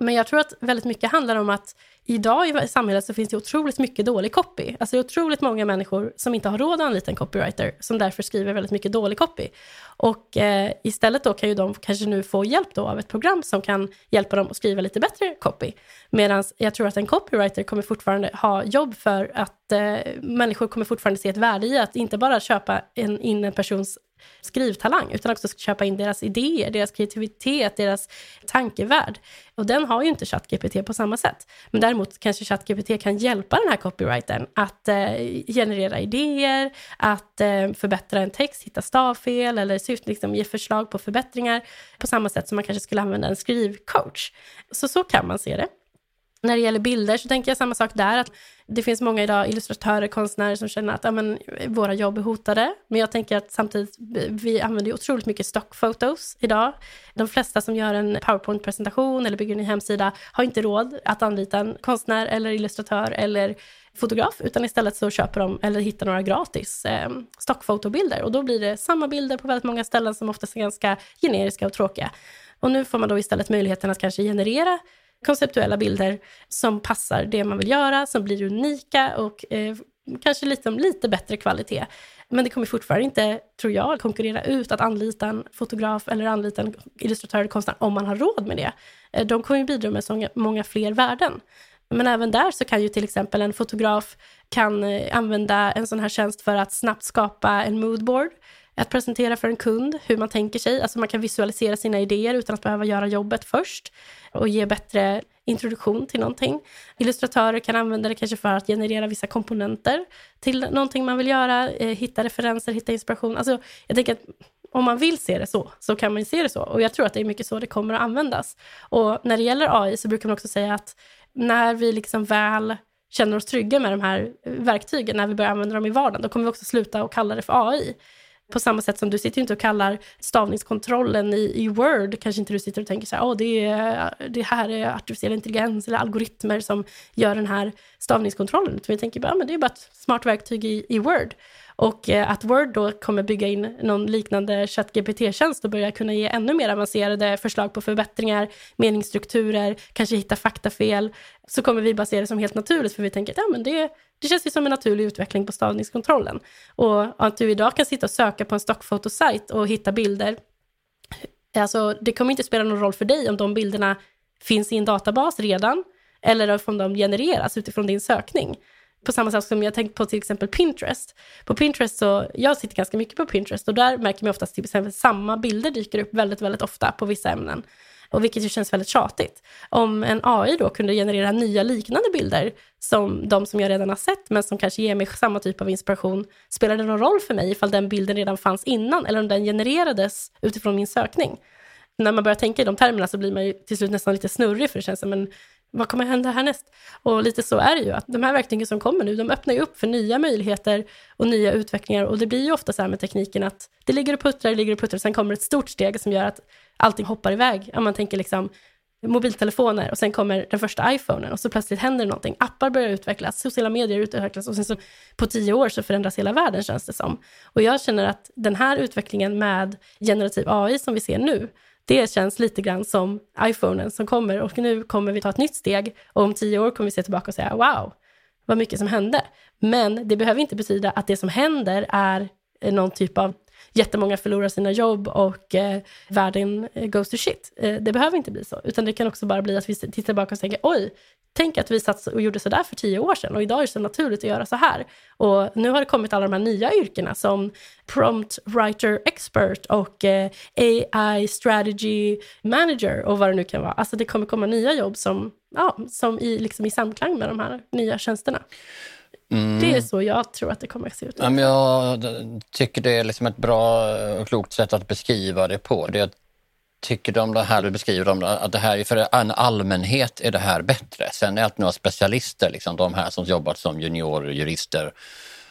B: Men jag tror att väldigt mycket handlar om att idag i samhället så finns det otroligt mycket dålig copy. Alltså det är otroligt många människor som inte har råd att anlita en copywriter, som därför skriver väldigt mycket dålig copy. Och eh, istället då kan ju de kanske nu få hjälp då av ett program som kan hjälpa dem att skriva lite bättre copy. Medan jag tror att en copywriter kommer fortfarande ha jobb för att eh, människor kommer fortfarande se ett värde i att inte bara köpa en, in en persons skrivtalang, utan också köpa in deras idéer, deras kreativitet, deras tankevärld. Och den har ju inte ChatGPT på samma sätt. Men däremot kanske ChatGPT kan hjälpa den här copywritern att eh, generera idéer, att eh, förbättra en text, hitta stavfel eller liksom, ge förslag på förbättringar på samma sätt som man kanske skulle använda en skrivcoach. Så så kan man se det. När det gäller bilder så tänker jag samma sak där, att det finns många idag illustratörer, konstnärer som känner att ja, men, våra jobb är hotade. Men jag tänker att samtidigt, vi använder ju otroligt mycket stockfotos idag. De flesta som gör en powerpoint-presentation eller bygger en hemsida har inte råd att anlita en konstnär eller illustratör eller fotograf, utan istället så köper de eller hittar några gratis eh, stockfotobilder. Och då blir det samma bilder på väldigt många ställen som oftast är ganska generiska och tråkiga. Och nu får man då istället möjligheten att kanske generera konceptuella bilder som passar det man vill göra, som blir unika och eh, kanske lite, lite bättre kvalitet. Men det kommer fortfarande inte, tror jag, konkurrera ut att anlita en fotograf eller anlita en illustratör eller konstnär om man har råd med det. Eh, de kommer ju bidra med så många fler värden. Men även där så kan ju till exempel en fotograf kan eh, använda en sån här tjänst för att snabbt skapa en moodboard att presentera för en kund hur man tänker sig. Alltså man kan visualisera sina idéer utan att behöva göra jobbet först och ge bättre introduktion till någonting. Illustratörer kan använda det kanske för att generera vissa komponenter till någonting man vill göra, eh, hitta referenser, hitta inspiration. Alltså, jag tänker att om man vill se det så, så kan man se det så. Och jag tror att det är mycket så det kommer att användas. Och när det gäller AI så brukar man också säga att när vi liksom väl känner oss trygga med de här verktygen, när vi börjar använda dem i vardagen, då kommer vi också sluta att kalla det för AI. På samma sätt som du sitter inte och kallar stavningskontrollen i, i Word, kanske inte du sitter och tänker så här, oh, det, är, det här är artificiell intelligens eller algoritmer som gör den här stavningskontrollen. Utan vi tänker bara, men det är bara ett smart verktyg i, i Word. Och eh, att Word då kommer bygga in någon liknande ChatGPT-tjänst och börja kunna ge ännu mer avancerade förslag på förbättringar, meningsstrukturer, kanske hitta faktafel, så kommer vi bara se det som helt naturligt, för vi tänker att ja, men det, det känns ju som en naturlig utveckling på stavningskontrollen. Och att du idag kan sitta och söka på en stockfotosajt och hitta bilder, alltså det kommer inte spela någon roll för dig om de bilderna finns i en databas redan, eller om de genereras utifrån din sökning på samma sätt som jag tänkt på till exempel Pinterest. På Pinterest så, jag sitter ganska mycket på Pinterest och där märker man oftast typ till exempel samma bilder dyker upp väldigt, väldigt ofta på vissa ämnen. Och vilket ju känns väldigt tjatigt. Om en AI då kunde generera nya liknande bilder som de som jag redan har sett, men som kanske ger mig samma typ av inspiration, spelar det någon roll för mig ifall den bilden redan fanns innan eller om den genererades utifrån min sökning? När man börjar tänka i de termerna så blir man ju till slut nästan lite snurrig för det känns som en vad kommer hända härnäst? Och lite så är det ju, att de här verktygen som kommer nu, de öppnar ju upp för nya möjligheter och nya utvecklingar. Och det blir ju ofta så här med tekniken att det ligger och puttrar, det ligger och puttrar, och sen kommer ett stort steg som gör att allting hoppar iväg. Om man tänker liksom mobiltelefoner och sen kommer den första iPhonen och så plötsligt händer det någonting. Appar börjar utvecklas, sociala medier utvecklas och sen så på tio år så förändras hela världen känns det som. Och jag känner att den här utvecklingen med generativ AI som vi ser nu, det känns lite grann som iPhonen som kommer och nu kommer vi ta ett nytt steg och om tio år kommer vi se tillbaka och säga wow, vad mycket som hände. Men det behöver inte betyda att det som händer är någon typ av jättemånga förlorar sina jobb och eh, världen eh, goes to shit. Eh, det behöver inte bli så, utan det kan också bara bli att vi tittar tillbaka och tänker oj, tänk att vi satt och gjorde så där för tio år sedan och idag är det så naturligt att göra så här. Och nu har det kommit alla de här nya yrkena som prompt writer expert och eh, AI strategy manager och vad det nu kan vara. Alltså det kommer komma nya jobb som, ja, som i, liksom i samklang med de här nya tjänsterna. Mm. Det är så jag tror att det kommer att se ut.
A: Ja, men jag tycker det är liksom ett bra och klokt sätt att beskriva det på. Det tycker de det här du beskriver, om att det här för en allmänhet är det här bättre. Sen är det några specialister, liksom, de här som jobbat som juniorjurister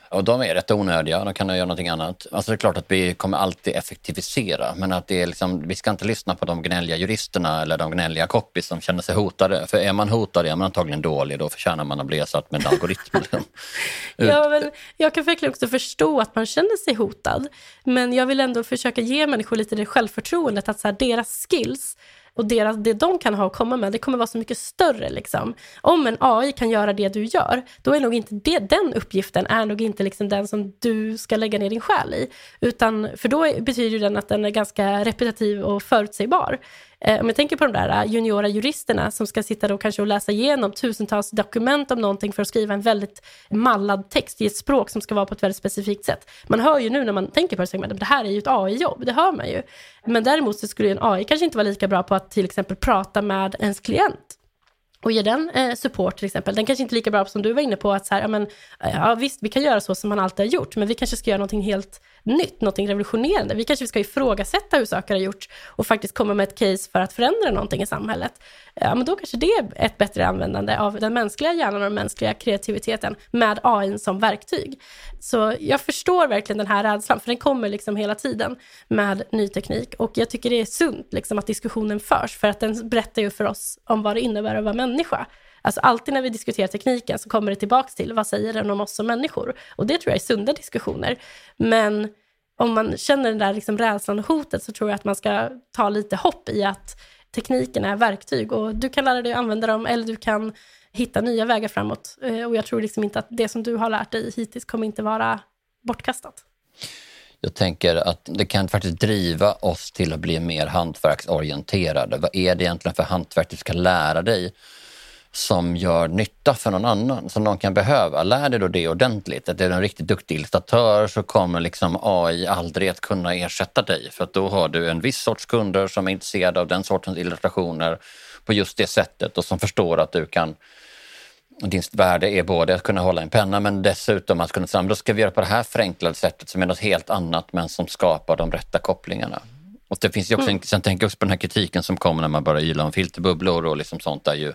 A: och de är rätt onödiga, de kan göra någonting annat. Alltså det är klart att vi kommer alltid effektivisera, men att det är liksom, vi ska inte lyssna på de gnälliga juristerna eller de gnälliga copies som känner sig hotade. För är man hotad är man antagligen dålig, då förtjänar man att bli ersatt med en algoritm.
B: Ja, men jag kan verkligen också förstå att man känner sig hotad, men jag vill ändå försöka ge människor lite det självförtroendet att så här, deras skills och deras, det de kan ha att komma med, det kommer vara så mycket större. Liksom. Om en AI kan göra det du gör, då är nog inte det, den uppgiften är nog inte liksom den som du ska lägga ner din själ i. Utan, för då betyder den att den är ganska repetitiv och förutsägbar. Eh, om jag tänker på de där eh, juniora juristerna som ska sitta då kanske och läsa igenom tusentals dokument om någonting för att skriva en väldigt mallad text i ett språk som ska vara på ett väldigt specifikt sätt. Man hör ju nu när man tänker på det, att det här är ju ett AI-jobb, det hör man ju. Men däremot så skulle en AI kanske inte vara lika bra på att till exempel prata med ens klient och ge den eh, support till exempel. Den kanske inte är lika bra som du var inne på, att så här, ja, men, ja, visst, vi kan göra så som man alltid har gjort, men vi kanske ska göra någonting helt nytt, något revolutionerande. Vi kanske ska ifrågasätta hur saker har gjorts och faktiskt komma med ett case för att förändra någonting i samhället. Ja, men då kanske det är ett bättre användande av den mänskliga hjärnan och den mänskliga kreativiteten med AI som verktyg. Så jag förstår verkligen den här rädslan, för den kommer liksom hela tiden med ny teknik. Och jag tycker det är sunt liksom, att diskussionen förs, för att den berättar ju för oss om vad det innebär att vara människa. Alltså alltid när vi diskuterar tekniken så kommer det tillbaka till vad säger den om oss som människor? Och det tror jag är sunda diskussioner. Men om man känner den där liksom rädslan och hotet så tror jag att man ska ta lite hopp i att tekniken är verktyg och du kan lära dig att använda dem eller du kan hitta nya vägar framåt. Eh, och jag tror liksom inte att det som du har lärt dig hittills kommer inte vara bortkastat.
A: Jag tänker att det kan faktiskt driva oss till att bli mer hantverksorienterade. Vad är det egentligen för hantverk du ska lära dig? Som gör nytta för någon annan, som någon kan behöva. Lär dig då det ordentligt. Att är du en riktigt duktig illustratör så kommer liksom AI aldrig att kunna ersätta dig för att då har du en viss sorts kunder som är intresserade av den sortens illustrationer på just det sättet och som förstår att du kan ditt värde är både att kunna hålla en penna men dessutom att kunna säga då ska vi göra på det här förenklade sättet som är något helt annat men som skapar de rätta kopplingarna. Och det finns ju också, mm. sen tänker jag också på den här kritiken som kommer när man börjar yla om filterbubblor och liksom sånt där ju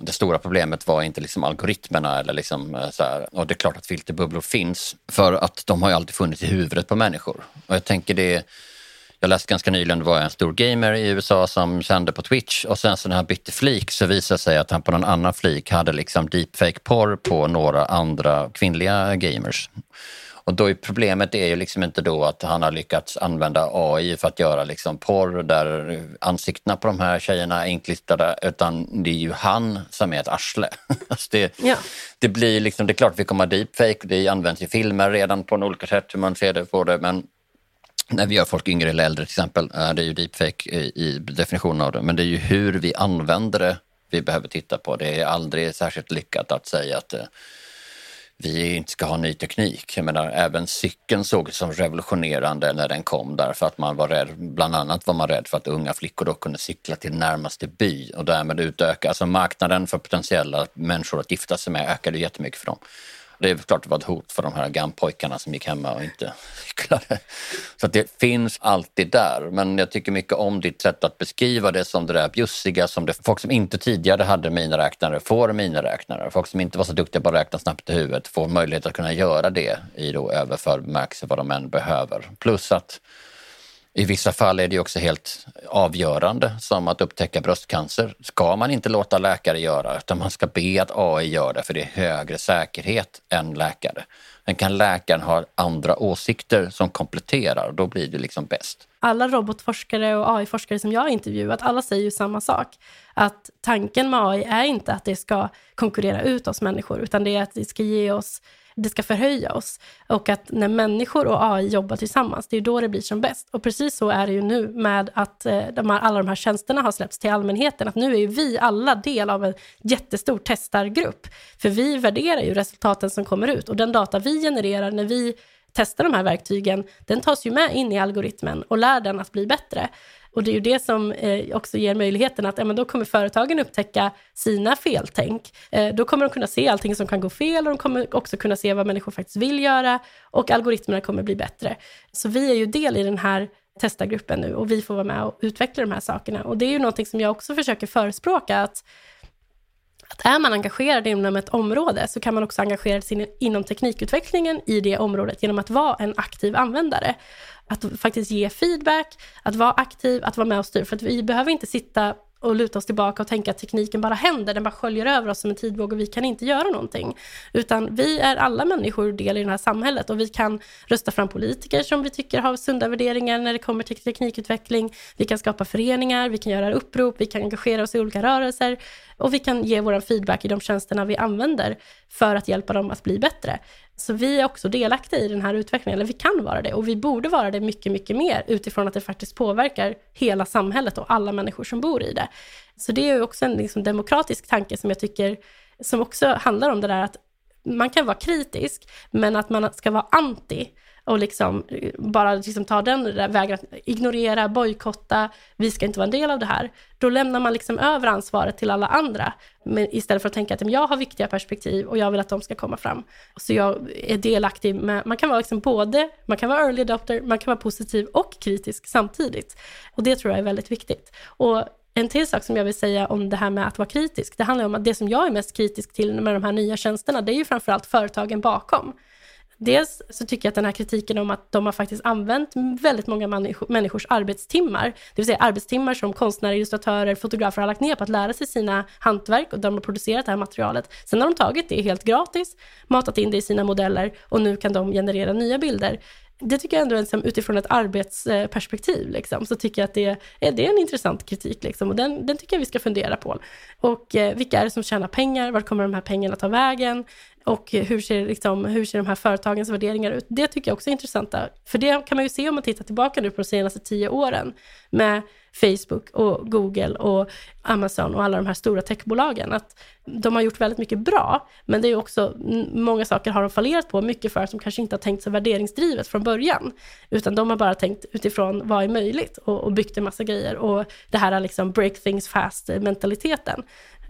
A: det stora problemet var inte liksom algoritmerna eller liksom eh, så här, och det är klart att filterbubblor finns för att de har ju alltid funnits i huvudet på människor. Och jag tänker det, jag läste ganska nyligen, det var en stor gamer i USA som sände på Twitch och sen så när han bytte flik så visade det sig att han på någon annan flik hade liksom deepfake-porr på några andra kvinnliga gamers. Och då är problemet är ju liksom inte då att han har lyckats använda AI för att göra liksom porr där ansiktena på de här tjejerna är inklistrade utan det är ju han som är ett arsle. alltså det, ja. det, blir liksom, det är klart att vi kommer ha deepfake, det används i filmer redan på olika sätt hur man ser det på det men när vi gör folk yngre eller äldre till exempel, är det ju deepfake i, i definitionen av det. Men det är ju hur vi använder det vi behöver titta på. Det är aldrig särskilt lyckat att säga att eh, vi inte ska ha ny teknik. Jag menar, även cykeln sågs som revolutionerande när den kom därför att man var rädd, bland annat var man rädd för att unga flickor då kunde cykla till närmaste by och därmed utöka, alltså marknaden för potentiella människor att gifta sig med ökade jättemycket för dem. Det är klart det var ett hot för de här gampojkarna som gick hemma och inte cyklade. Så det finns alltid där. Men jag tycker mycket om ditt sätt att beskriva det som det där bjussiga som det, folk som inte tidigare hade miniräknare får miniräknare. Folk som inte var så duktiga på att räkna snabbt i huvudet får möjlighet att kunna göra det i då överförd bemärkelse vad de än behöver. Plus att i vissa fall är det också helt avgörande, som att upptäcka bröstcancer. ska man inte låta läkare göra, utan man ska be att AI gör det, för det är högre säkerhet än läkare. Men kan läkaren ha andra åsikter som kompletterar, då blir det liksom bäst.
B: Alla robotforskare och AI-forskare som jag har intervjuat, alla säger ju samma sak. Att tanken med AI är inte att det ska konkurrera ut oss människor, utan det är att det ska ge oss det ska förhöja oss. Och att när människor och AI jobbar tillsammans, det är då det blir som bäst. Och precis så är det ju nu med att eh, de här, alla de här tjänsterna har släppts till allmänheten. Att nu är ju vi alla del av en jättestor testargrupp. För vi värderar ju resultaten som kommer ut och den data vi genererar när vi testar de här verktygen, den tas ju med in i algoritmen och lär den att bli bättre. Och det är ju det som eh, också ger möjligheten att ja, men då kommer företagen upptäcka sina feltänk. Eh, då kommer de kunna se allting som kan gå fel och de kommer också kunna se vad människor faktiskt vill göra och algoritmerna kommer bli bättre. Så vi är ju del i den här testargruppen nu och vi får vara med och utveckla de här sakerna. Och det är ju någonting som jag också försöker förespråka att att är man engagerad inom ett område så kan man också engagera sig inom teknikutvecklingen i det området genom att vara en aktiv användare. Att faktiskt ge feedback, att vara aktiv, att vara med och styra. För att vi behöver inte sitta och luta oss tillbaka och tänka att tekniken bara händer, den bara sköljer över oss som en tidvåg och vi kan inte göra någonting. Utan vi är alla människor del i det här samhället och vi kan rösta fram politiker som vi tycker har sunda värderingar när det kommer till teknikutveckling. Vi kan skapa föreningar, vi kan göra upprop, vi kan engagera oss i olika rörelser och vi kan ge vår feedback i de tjänsterna vi använder för att hjälpa dem att bli bättre. Så vi är också delaktiga i den här utvecklingen, eller vi kan vara det och vi borde vara det mycket, mycket mer utifrån att det faktiskt påverkar hela samhället och alla människor som bor i det. Så det är ju också en liksom demokratisk tanke som jag tycker, som också handlar om det där att man kan vara kritisk, men att man ska vara anti och liksom bara liksom ta den vägen att ignorera, bojkotta, vi ska inte vara en del av det här. Då lämnar man liksom över ansvaret till alla andra, men istället för att tänka att jag har viktiga perspektiv och jag vill att de ska komma fram. Så jag är delaktig med, man kan vara liksom både, man kan vara early adopter, man kan vara positiv och kritisk samtidigt. Och det tror jag är väldigt viktigt. Och en till sak som jag vill säga om det här med att vara kritisk, det handlar om att det som jag är mest kritisk till med de här nya tjänsterna, det är ju framförallt företagen bakom. Dels så tycker jag att den här kritiken om att de har faktiskt använt väldigt många människors arbetstimmar, det vill säga arbetstimmar som konstnärer, illustratörer, fotografer har lagt ner på att lära sig sina hantverk och de har producerat det här materialet. Sen har de tagit det helt gratis, matat in det i sina modeller och nu kan de generera nya bilder det tycker jag ändå är liksom, utifrån ett arbetsperspektiv, liksom, så tycker jag att det är, det är en intressant kritik, liksom, och den, den tycker jag vi ska fundera på. Och eh, vilka är det som tjänar pengar? Var kommer de här pengarna ta vägen? Och hur ser, liksom, hur ser de här företagens värderingar ut? Det tycker jag också är intressant. För det kan man ju se om man tittar tillbaka nu på de senaste tio åren med Facebook och Google och Amazon och alla de här stora techbolagen. Att de har gjort väldigt mycket bra, men det är också många saker har de fallerat på, mycket för att de kanske inte har tänkt sig värderingsdrivet från början, utan de har bara tänkt utifrån vad är möjligt och, och byggt en massa grejer och det här är liksom break things fast mentaliteten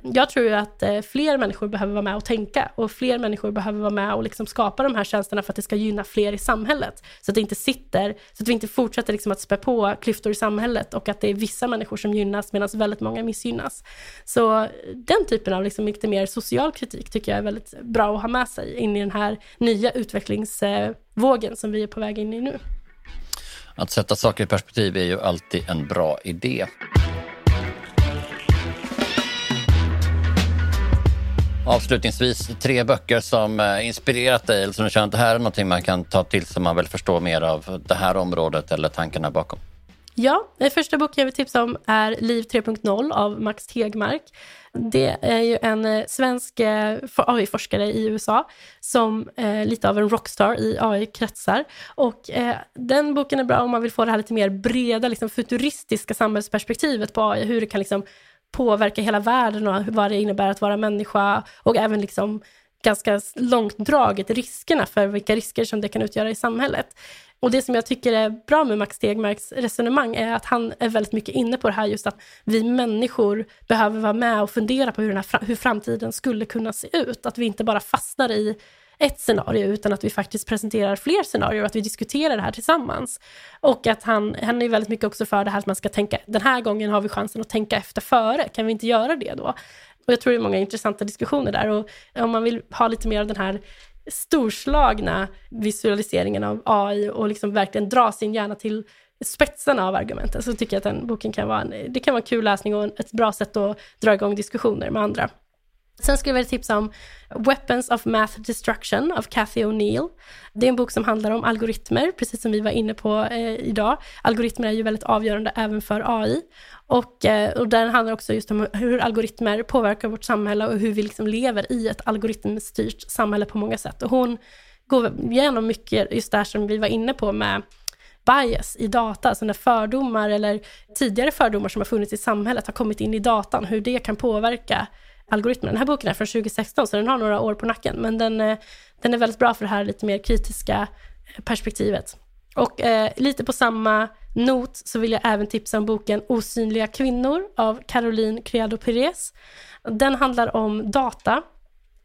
B: jag tror ju att eh, fler människor behöver vara med och tänka och fler människor behöver vara med och liksom skapa de här tjänsterna för att det ska gynna fler i samhället. Så att det inte sitter, så att vi inte fortsätter liksom att spä på klyftor i samhället och att det är vissa människor som gynnas medan väldigt många missgynnas. Så den typen av liksom lite mer social kritik tycker jag är väldigt bra att ha med sig in i den här nya utvecklingsvågen som vi är på väg in i nu.
A: Att sätta saker i perspektiv är ju alltid en bra idé. Avslutningsvis, tre böcker som eh, inspirerat dig eller som du känner att det här är någonting man kan ta till sig om man vill förstå mer av det här området eller tankarna bakom.
B: Ja, den första boken jag vill tipsa om är Liv 3.0 av Max Tegmark. Det är ju en eh, svensk eh, AI-forskare i USA som är lite av en rockstar i AI-kretsar. Och eh, den boken är bra om man vill få det här lite mer breda, liksom futuristiska samhällsperspektivet på AI, hur det kan liksom påverka hela världen och vad det innebär att vara människa och även liksom ganska långt draget riskerna för vilka risker som det kan utgöra i samhället. Och det som jag tycker är bra med Max Stegmarks resonemang är att han är väldigt mycket inne på det här just att vi människor behöver vara med och fundera på hur, den här, hur framtiden skulle kunna se ut. Att vi inte bara fastnar i ett scenario, utan att vi faktiskt presenterar fler scenarier och att vi diskuterar det här tillsammans. Och att han, han är väldigt mycket också för det här att man ska tänka, den här gången har vi chansen att tänka efter före, kan vi inte göra det då? Och jag tror det är många intressanta diskussioner där och om man vill ha lite mer av den här storslagna visualiseringen av AI och liksom verkligen dra sin hjärna till spetsarna av argumenten så tycker jag att den boken kan vara en, det kan vara en kul läsning och ett bra sätt att dra igång diskussioner med andra. Sen skulle jag vilja tipsa om Weapons of Math Destruction av Cathy O'Neill. Det är en bok som handlar om algoritmer, precis som vi var inne på eh, idag. Algoritmer är ju väldigt avgörande även för AI. Och, eh, och den handlar också just om hur algoritmer påverkar vårt samhälle och hur vi liksom lever i ett algoritmstyrt samhälle på många sätt. Och hon går igenom mycket just det här som vi var inne på med bias i data, alltså när fördomar eller tidigare fördomar som har funnits i samhället har kommit in i datan, hur det kan påverka algoritmerna. Den här boken är från 2016, så den har några år på nacken, men den, eh, den är väldigt bra för det här lite mer kritiska eh, perspektivet. Och eh, lite på samma not så vill jag även tipsa om boken Osynliga kvinnor av Caroline Criado Perez. Den handlar om data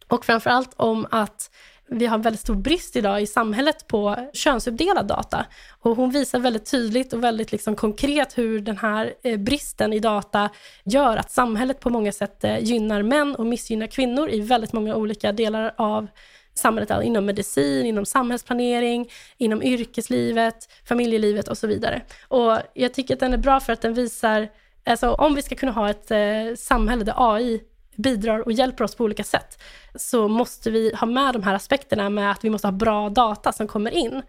B: och framförallt om att vi har en väldigt stor brist idag i samhället på könsuppdelad data. Och hon visar väldigt tydligt och väldigt liksom konkret hur den här eh, bristen i data gör att samhället på många sätt eh, gynnar män och missgynnar kvinnor i väldigt många olika delar av samhället, inom medicin, inom samhällsplanering, inom yrkeslivet, familjelivet och så vidare. Och jag tycker att den är bra för att den visar, alltså om vi ska kunna ha ett eh, samhälle där AI bidrar och hjälper oss på olika sätt, så måste vi ha med de här aspekterna med att vi måste ha bra data som kommer in.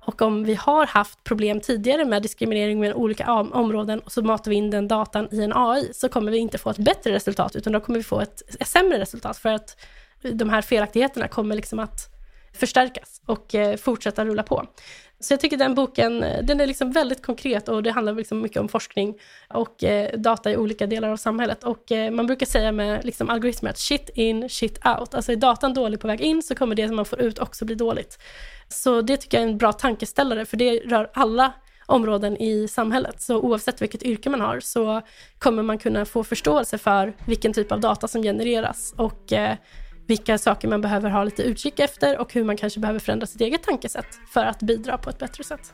B: Och om vi har haft problem tidigare med diskriminering med olika områden och så matar vi in den datan i en AI, så kommer vi inte få ett bättre resultat, utan då kommer vi få ett, ett sämre resultat, för att de här felaktigheterna kommer liksom att förstärkas och eh, fortsätta rulla på. Så jag tycker den boken, eh, den är liksom väldigt konkret och det handlar liksom mycket om forskning och eh, data i olika delar av samhället. Och eh, man brukar säga med liksom algoritmer att shit in, shit out. Alltså är datan dålig på väg in så kommer det som man får ut också bli dåligt. Så det tycker jag är en bra tankeställare för det rör alla områden i samhället. Så oavsett vilket yrke man har så kommer man kunna få förståelse för vilken typ av data som genereras och eh, vilka saker man behöver ha lite utkik efter och hur man kanske behöver förändra sitt eget tankesätt för att bidra på ett bättre sätt.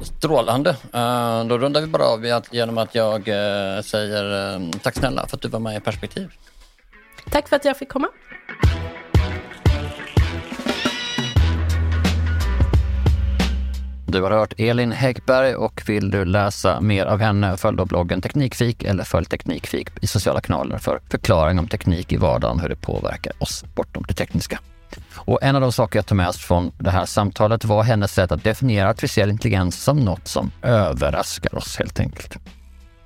A: Strålande. Uh, då rundar vi bara av genom att jag uh, säger uh, tack snälla för att du var med i Perspektiv.
B: Tack för att jag fick komma.
A: Du har hört Elin Häggberg och vill du läsa mer av henne, följ då bloggen Teknikfik eller följ Teknikfik i sociala kanaler för förklaring om teknik i vardagen, hur det påverkar oss bortom det tekniska. Och en av de saker jag tog med oss från det här samtalet var hennes sätt att definiera artificiell intelligens som något som överraskar oss helt enkelt.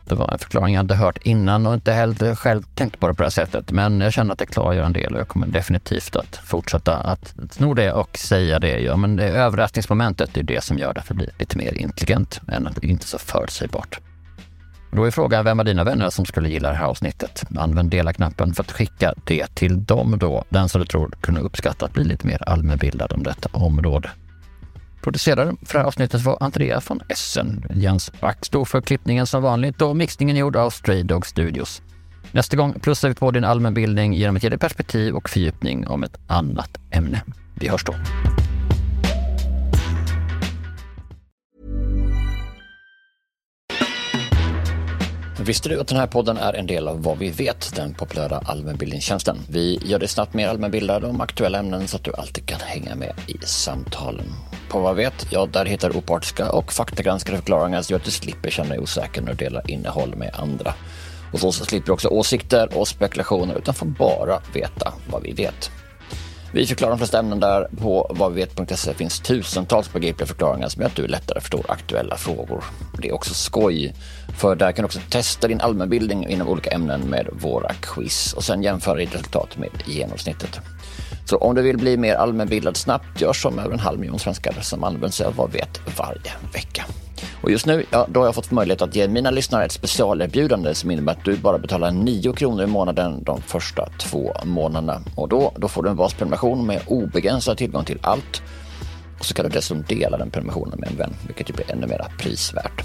A: Det var en förklaring jag inte hört innan och inte heller själv tänkt på det på det här sättet. Men jag känner att det klargör en del och jag kommer definitivt att fortsätta att sno det och säga det. Ja, men det överraskningsmomentet är det som gör det att det blir lite mer intelligent än att det inte är så förutsägbart. Då är frågan vem av dina vänner som skulle gilla det här avsnittet? Använd dela-knappen för att skicka det till dem då, den som du tror kunde uppskatta att bli lite mer allmänbildad om detta område. Producerare för det här avsnittet var Andrea von Essen. Jens Back stod för klippningen som vanligt och mixningen gjord av Stray Dog Studios. Nästa gång plussar vi på din allmänbildning genom att ge dig perspektiv och fördjupning om ett annat ämne. Vi hörs då. Visste du att den här podden är en del av Vad vi vet, den populära allmänbildningstjänsten? Vi gör dig snabbt mer allmänbildad om aktuella ämnen så att du alltid kan hänga med i samtalen. På Vad vet, ja där hittar du opartiska och faktagranskade förklaringar så att du slipper känna dig osäker när du delar innehåll med andra. Och så slipper du också åsikter och spekulationer utan får bara veta vad vi vet. Vi förklarar de flesta ämnen där. På vadvivet.se finns tusentals begripliga förklaringar som gör att du lättare förstår aktuella frågor. Det är också skoj, för där kan du också testa din allmänbildning inom olika ämnen med våra quiz och sen jämföra ditt resultat med genomsnittet. Så om du vill bli mer allmänbildad snabbt, gör som över en halv miljon svenskar som använder sig av Vad vet varje vecka. Och just nu, ja, då har jag fått möjlighet att ge mina lyssnare ett specialerbjudande som innebär att du bara betalar 9 kronor i månaden de första två månaderna. Och då, då får du en basprenumeration med obegränsad tillgång till allt. Och så kan du dessutom dela den prenumerationen med en vän, vilket ju blir ännu mer prisvärt.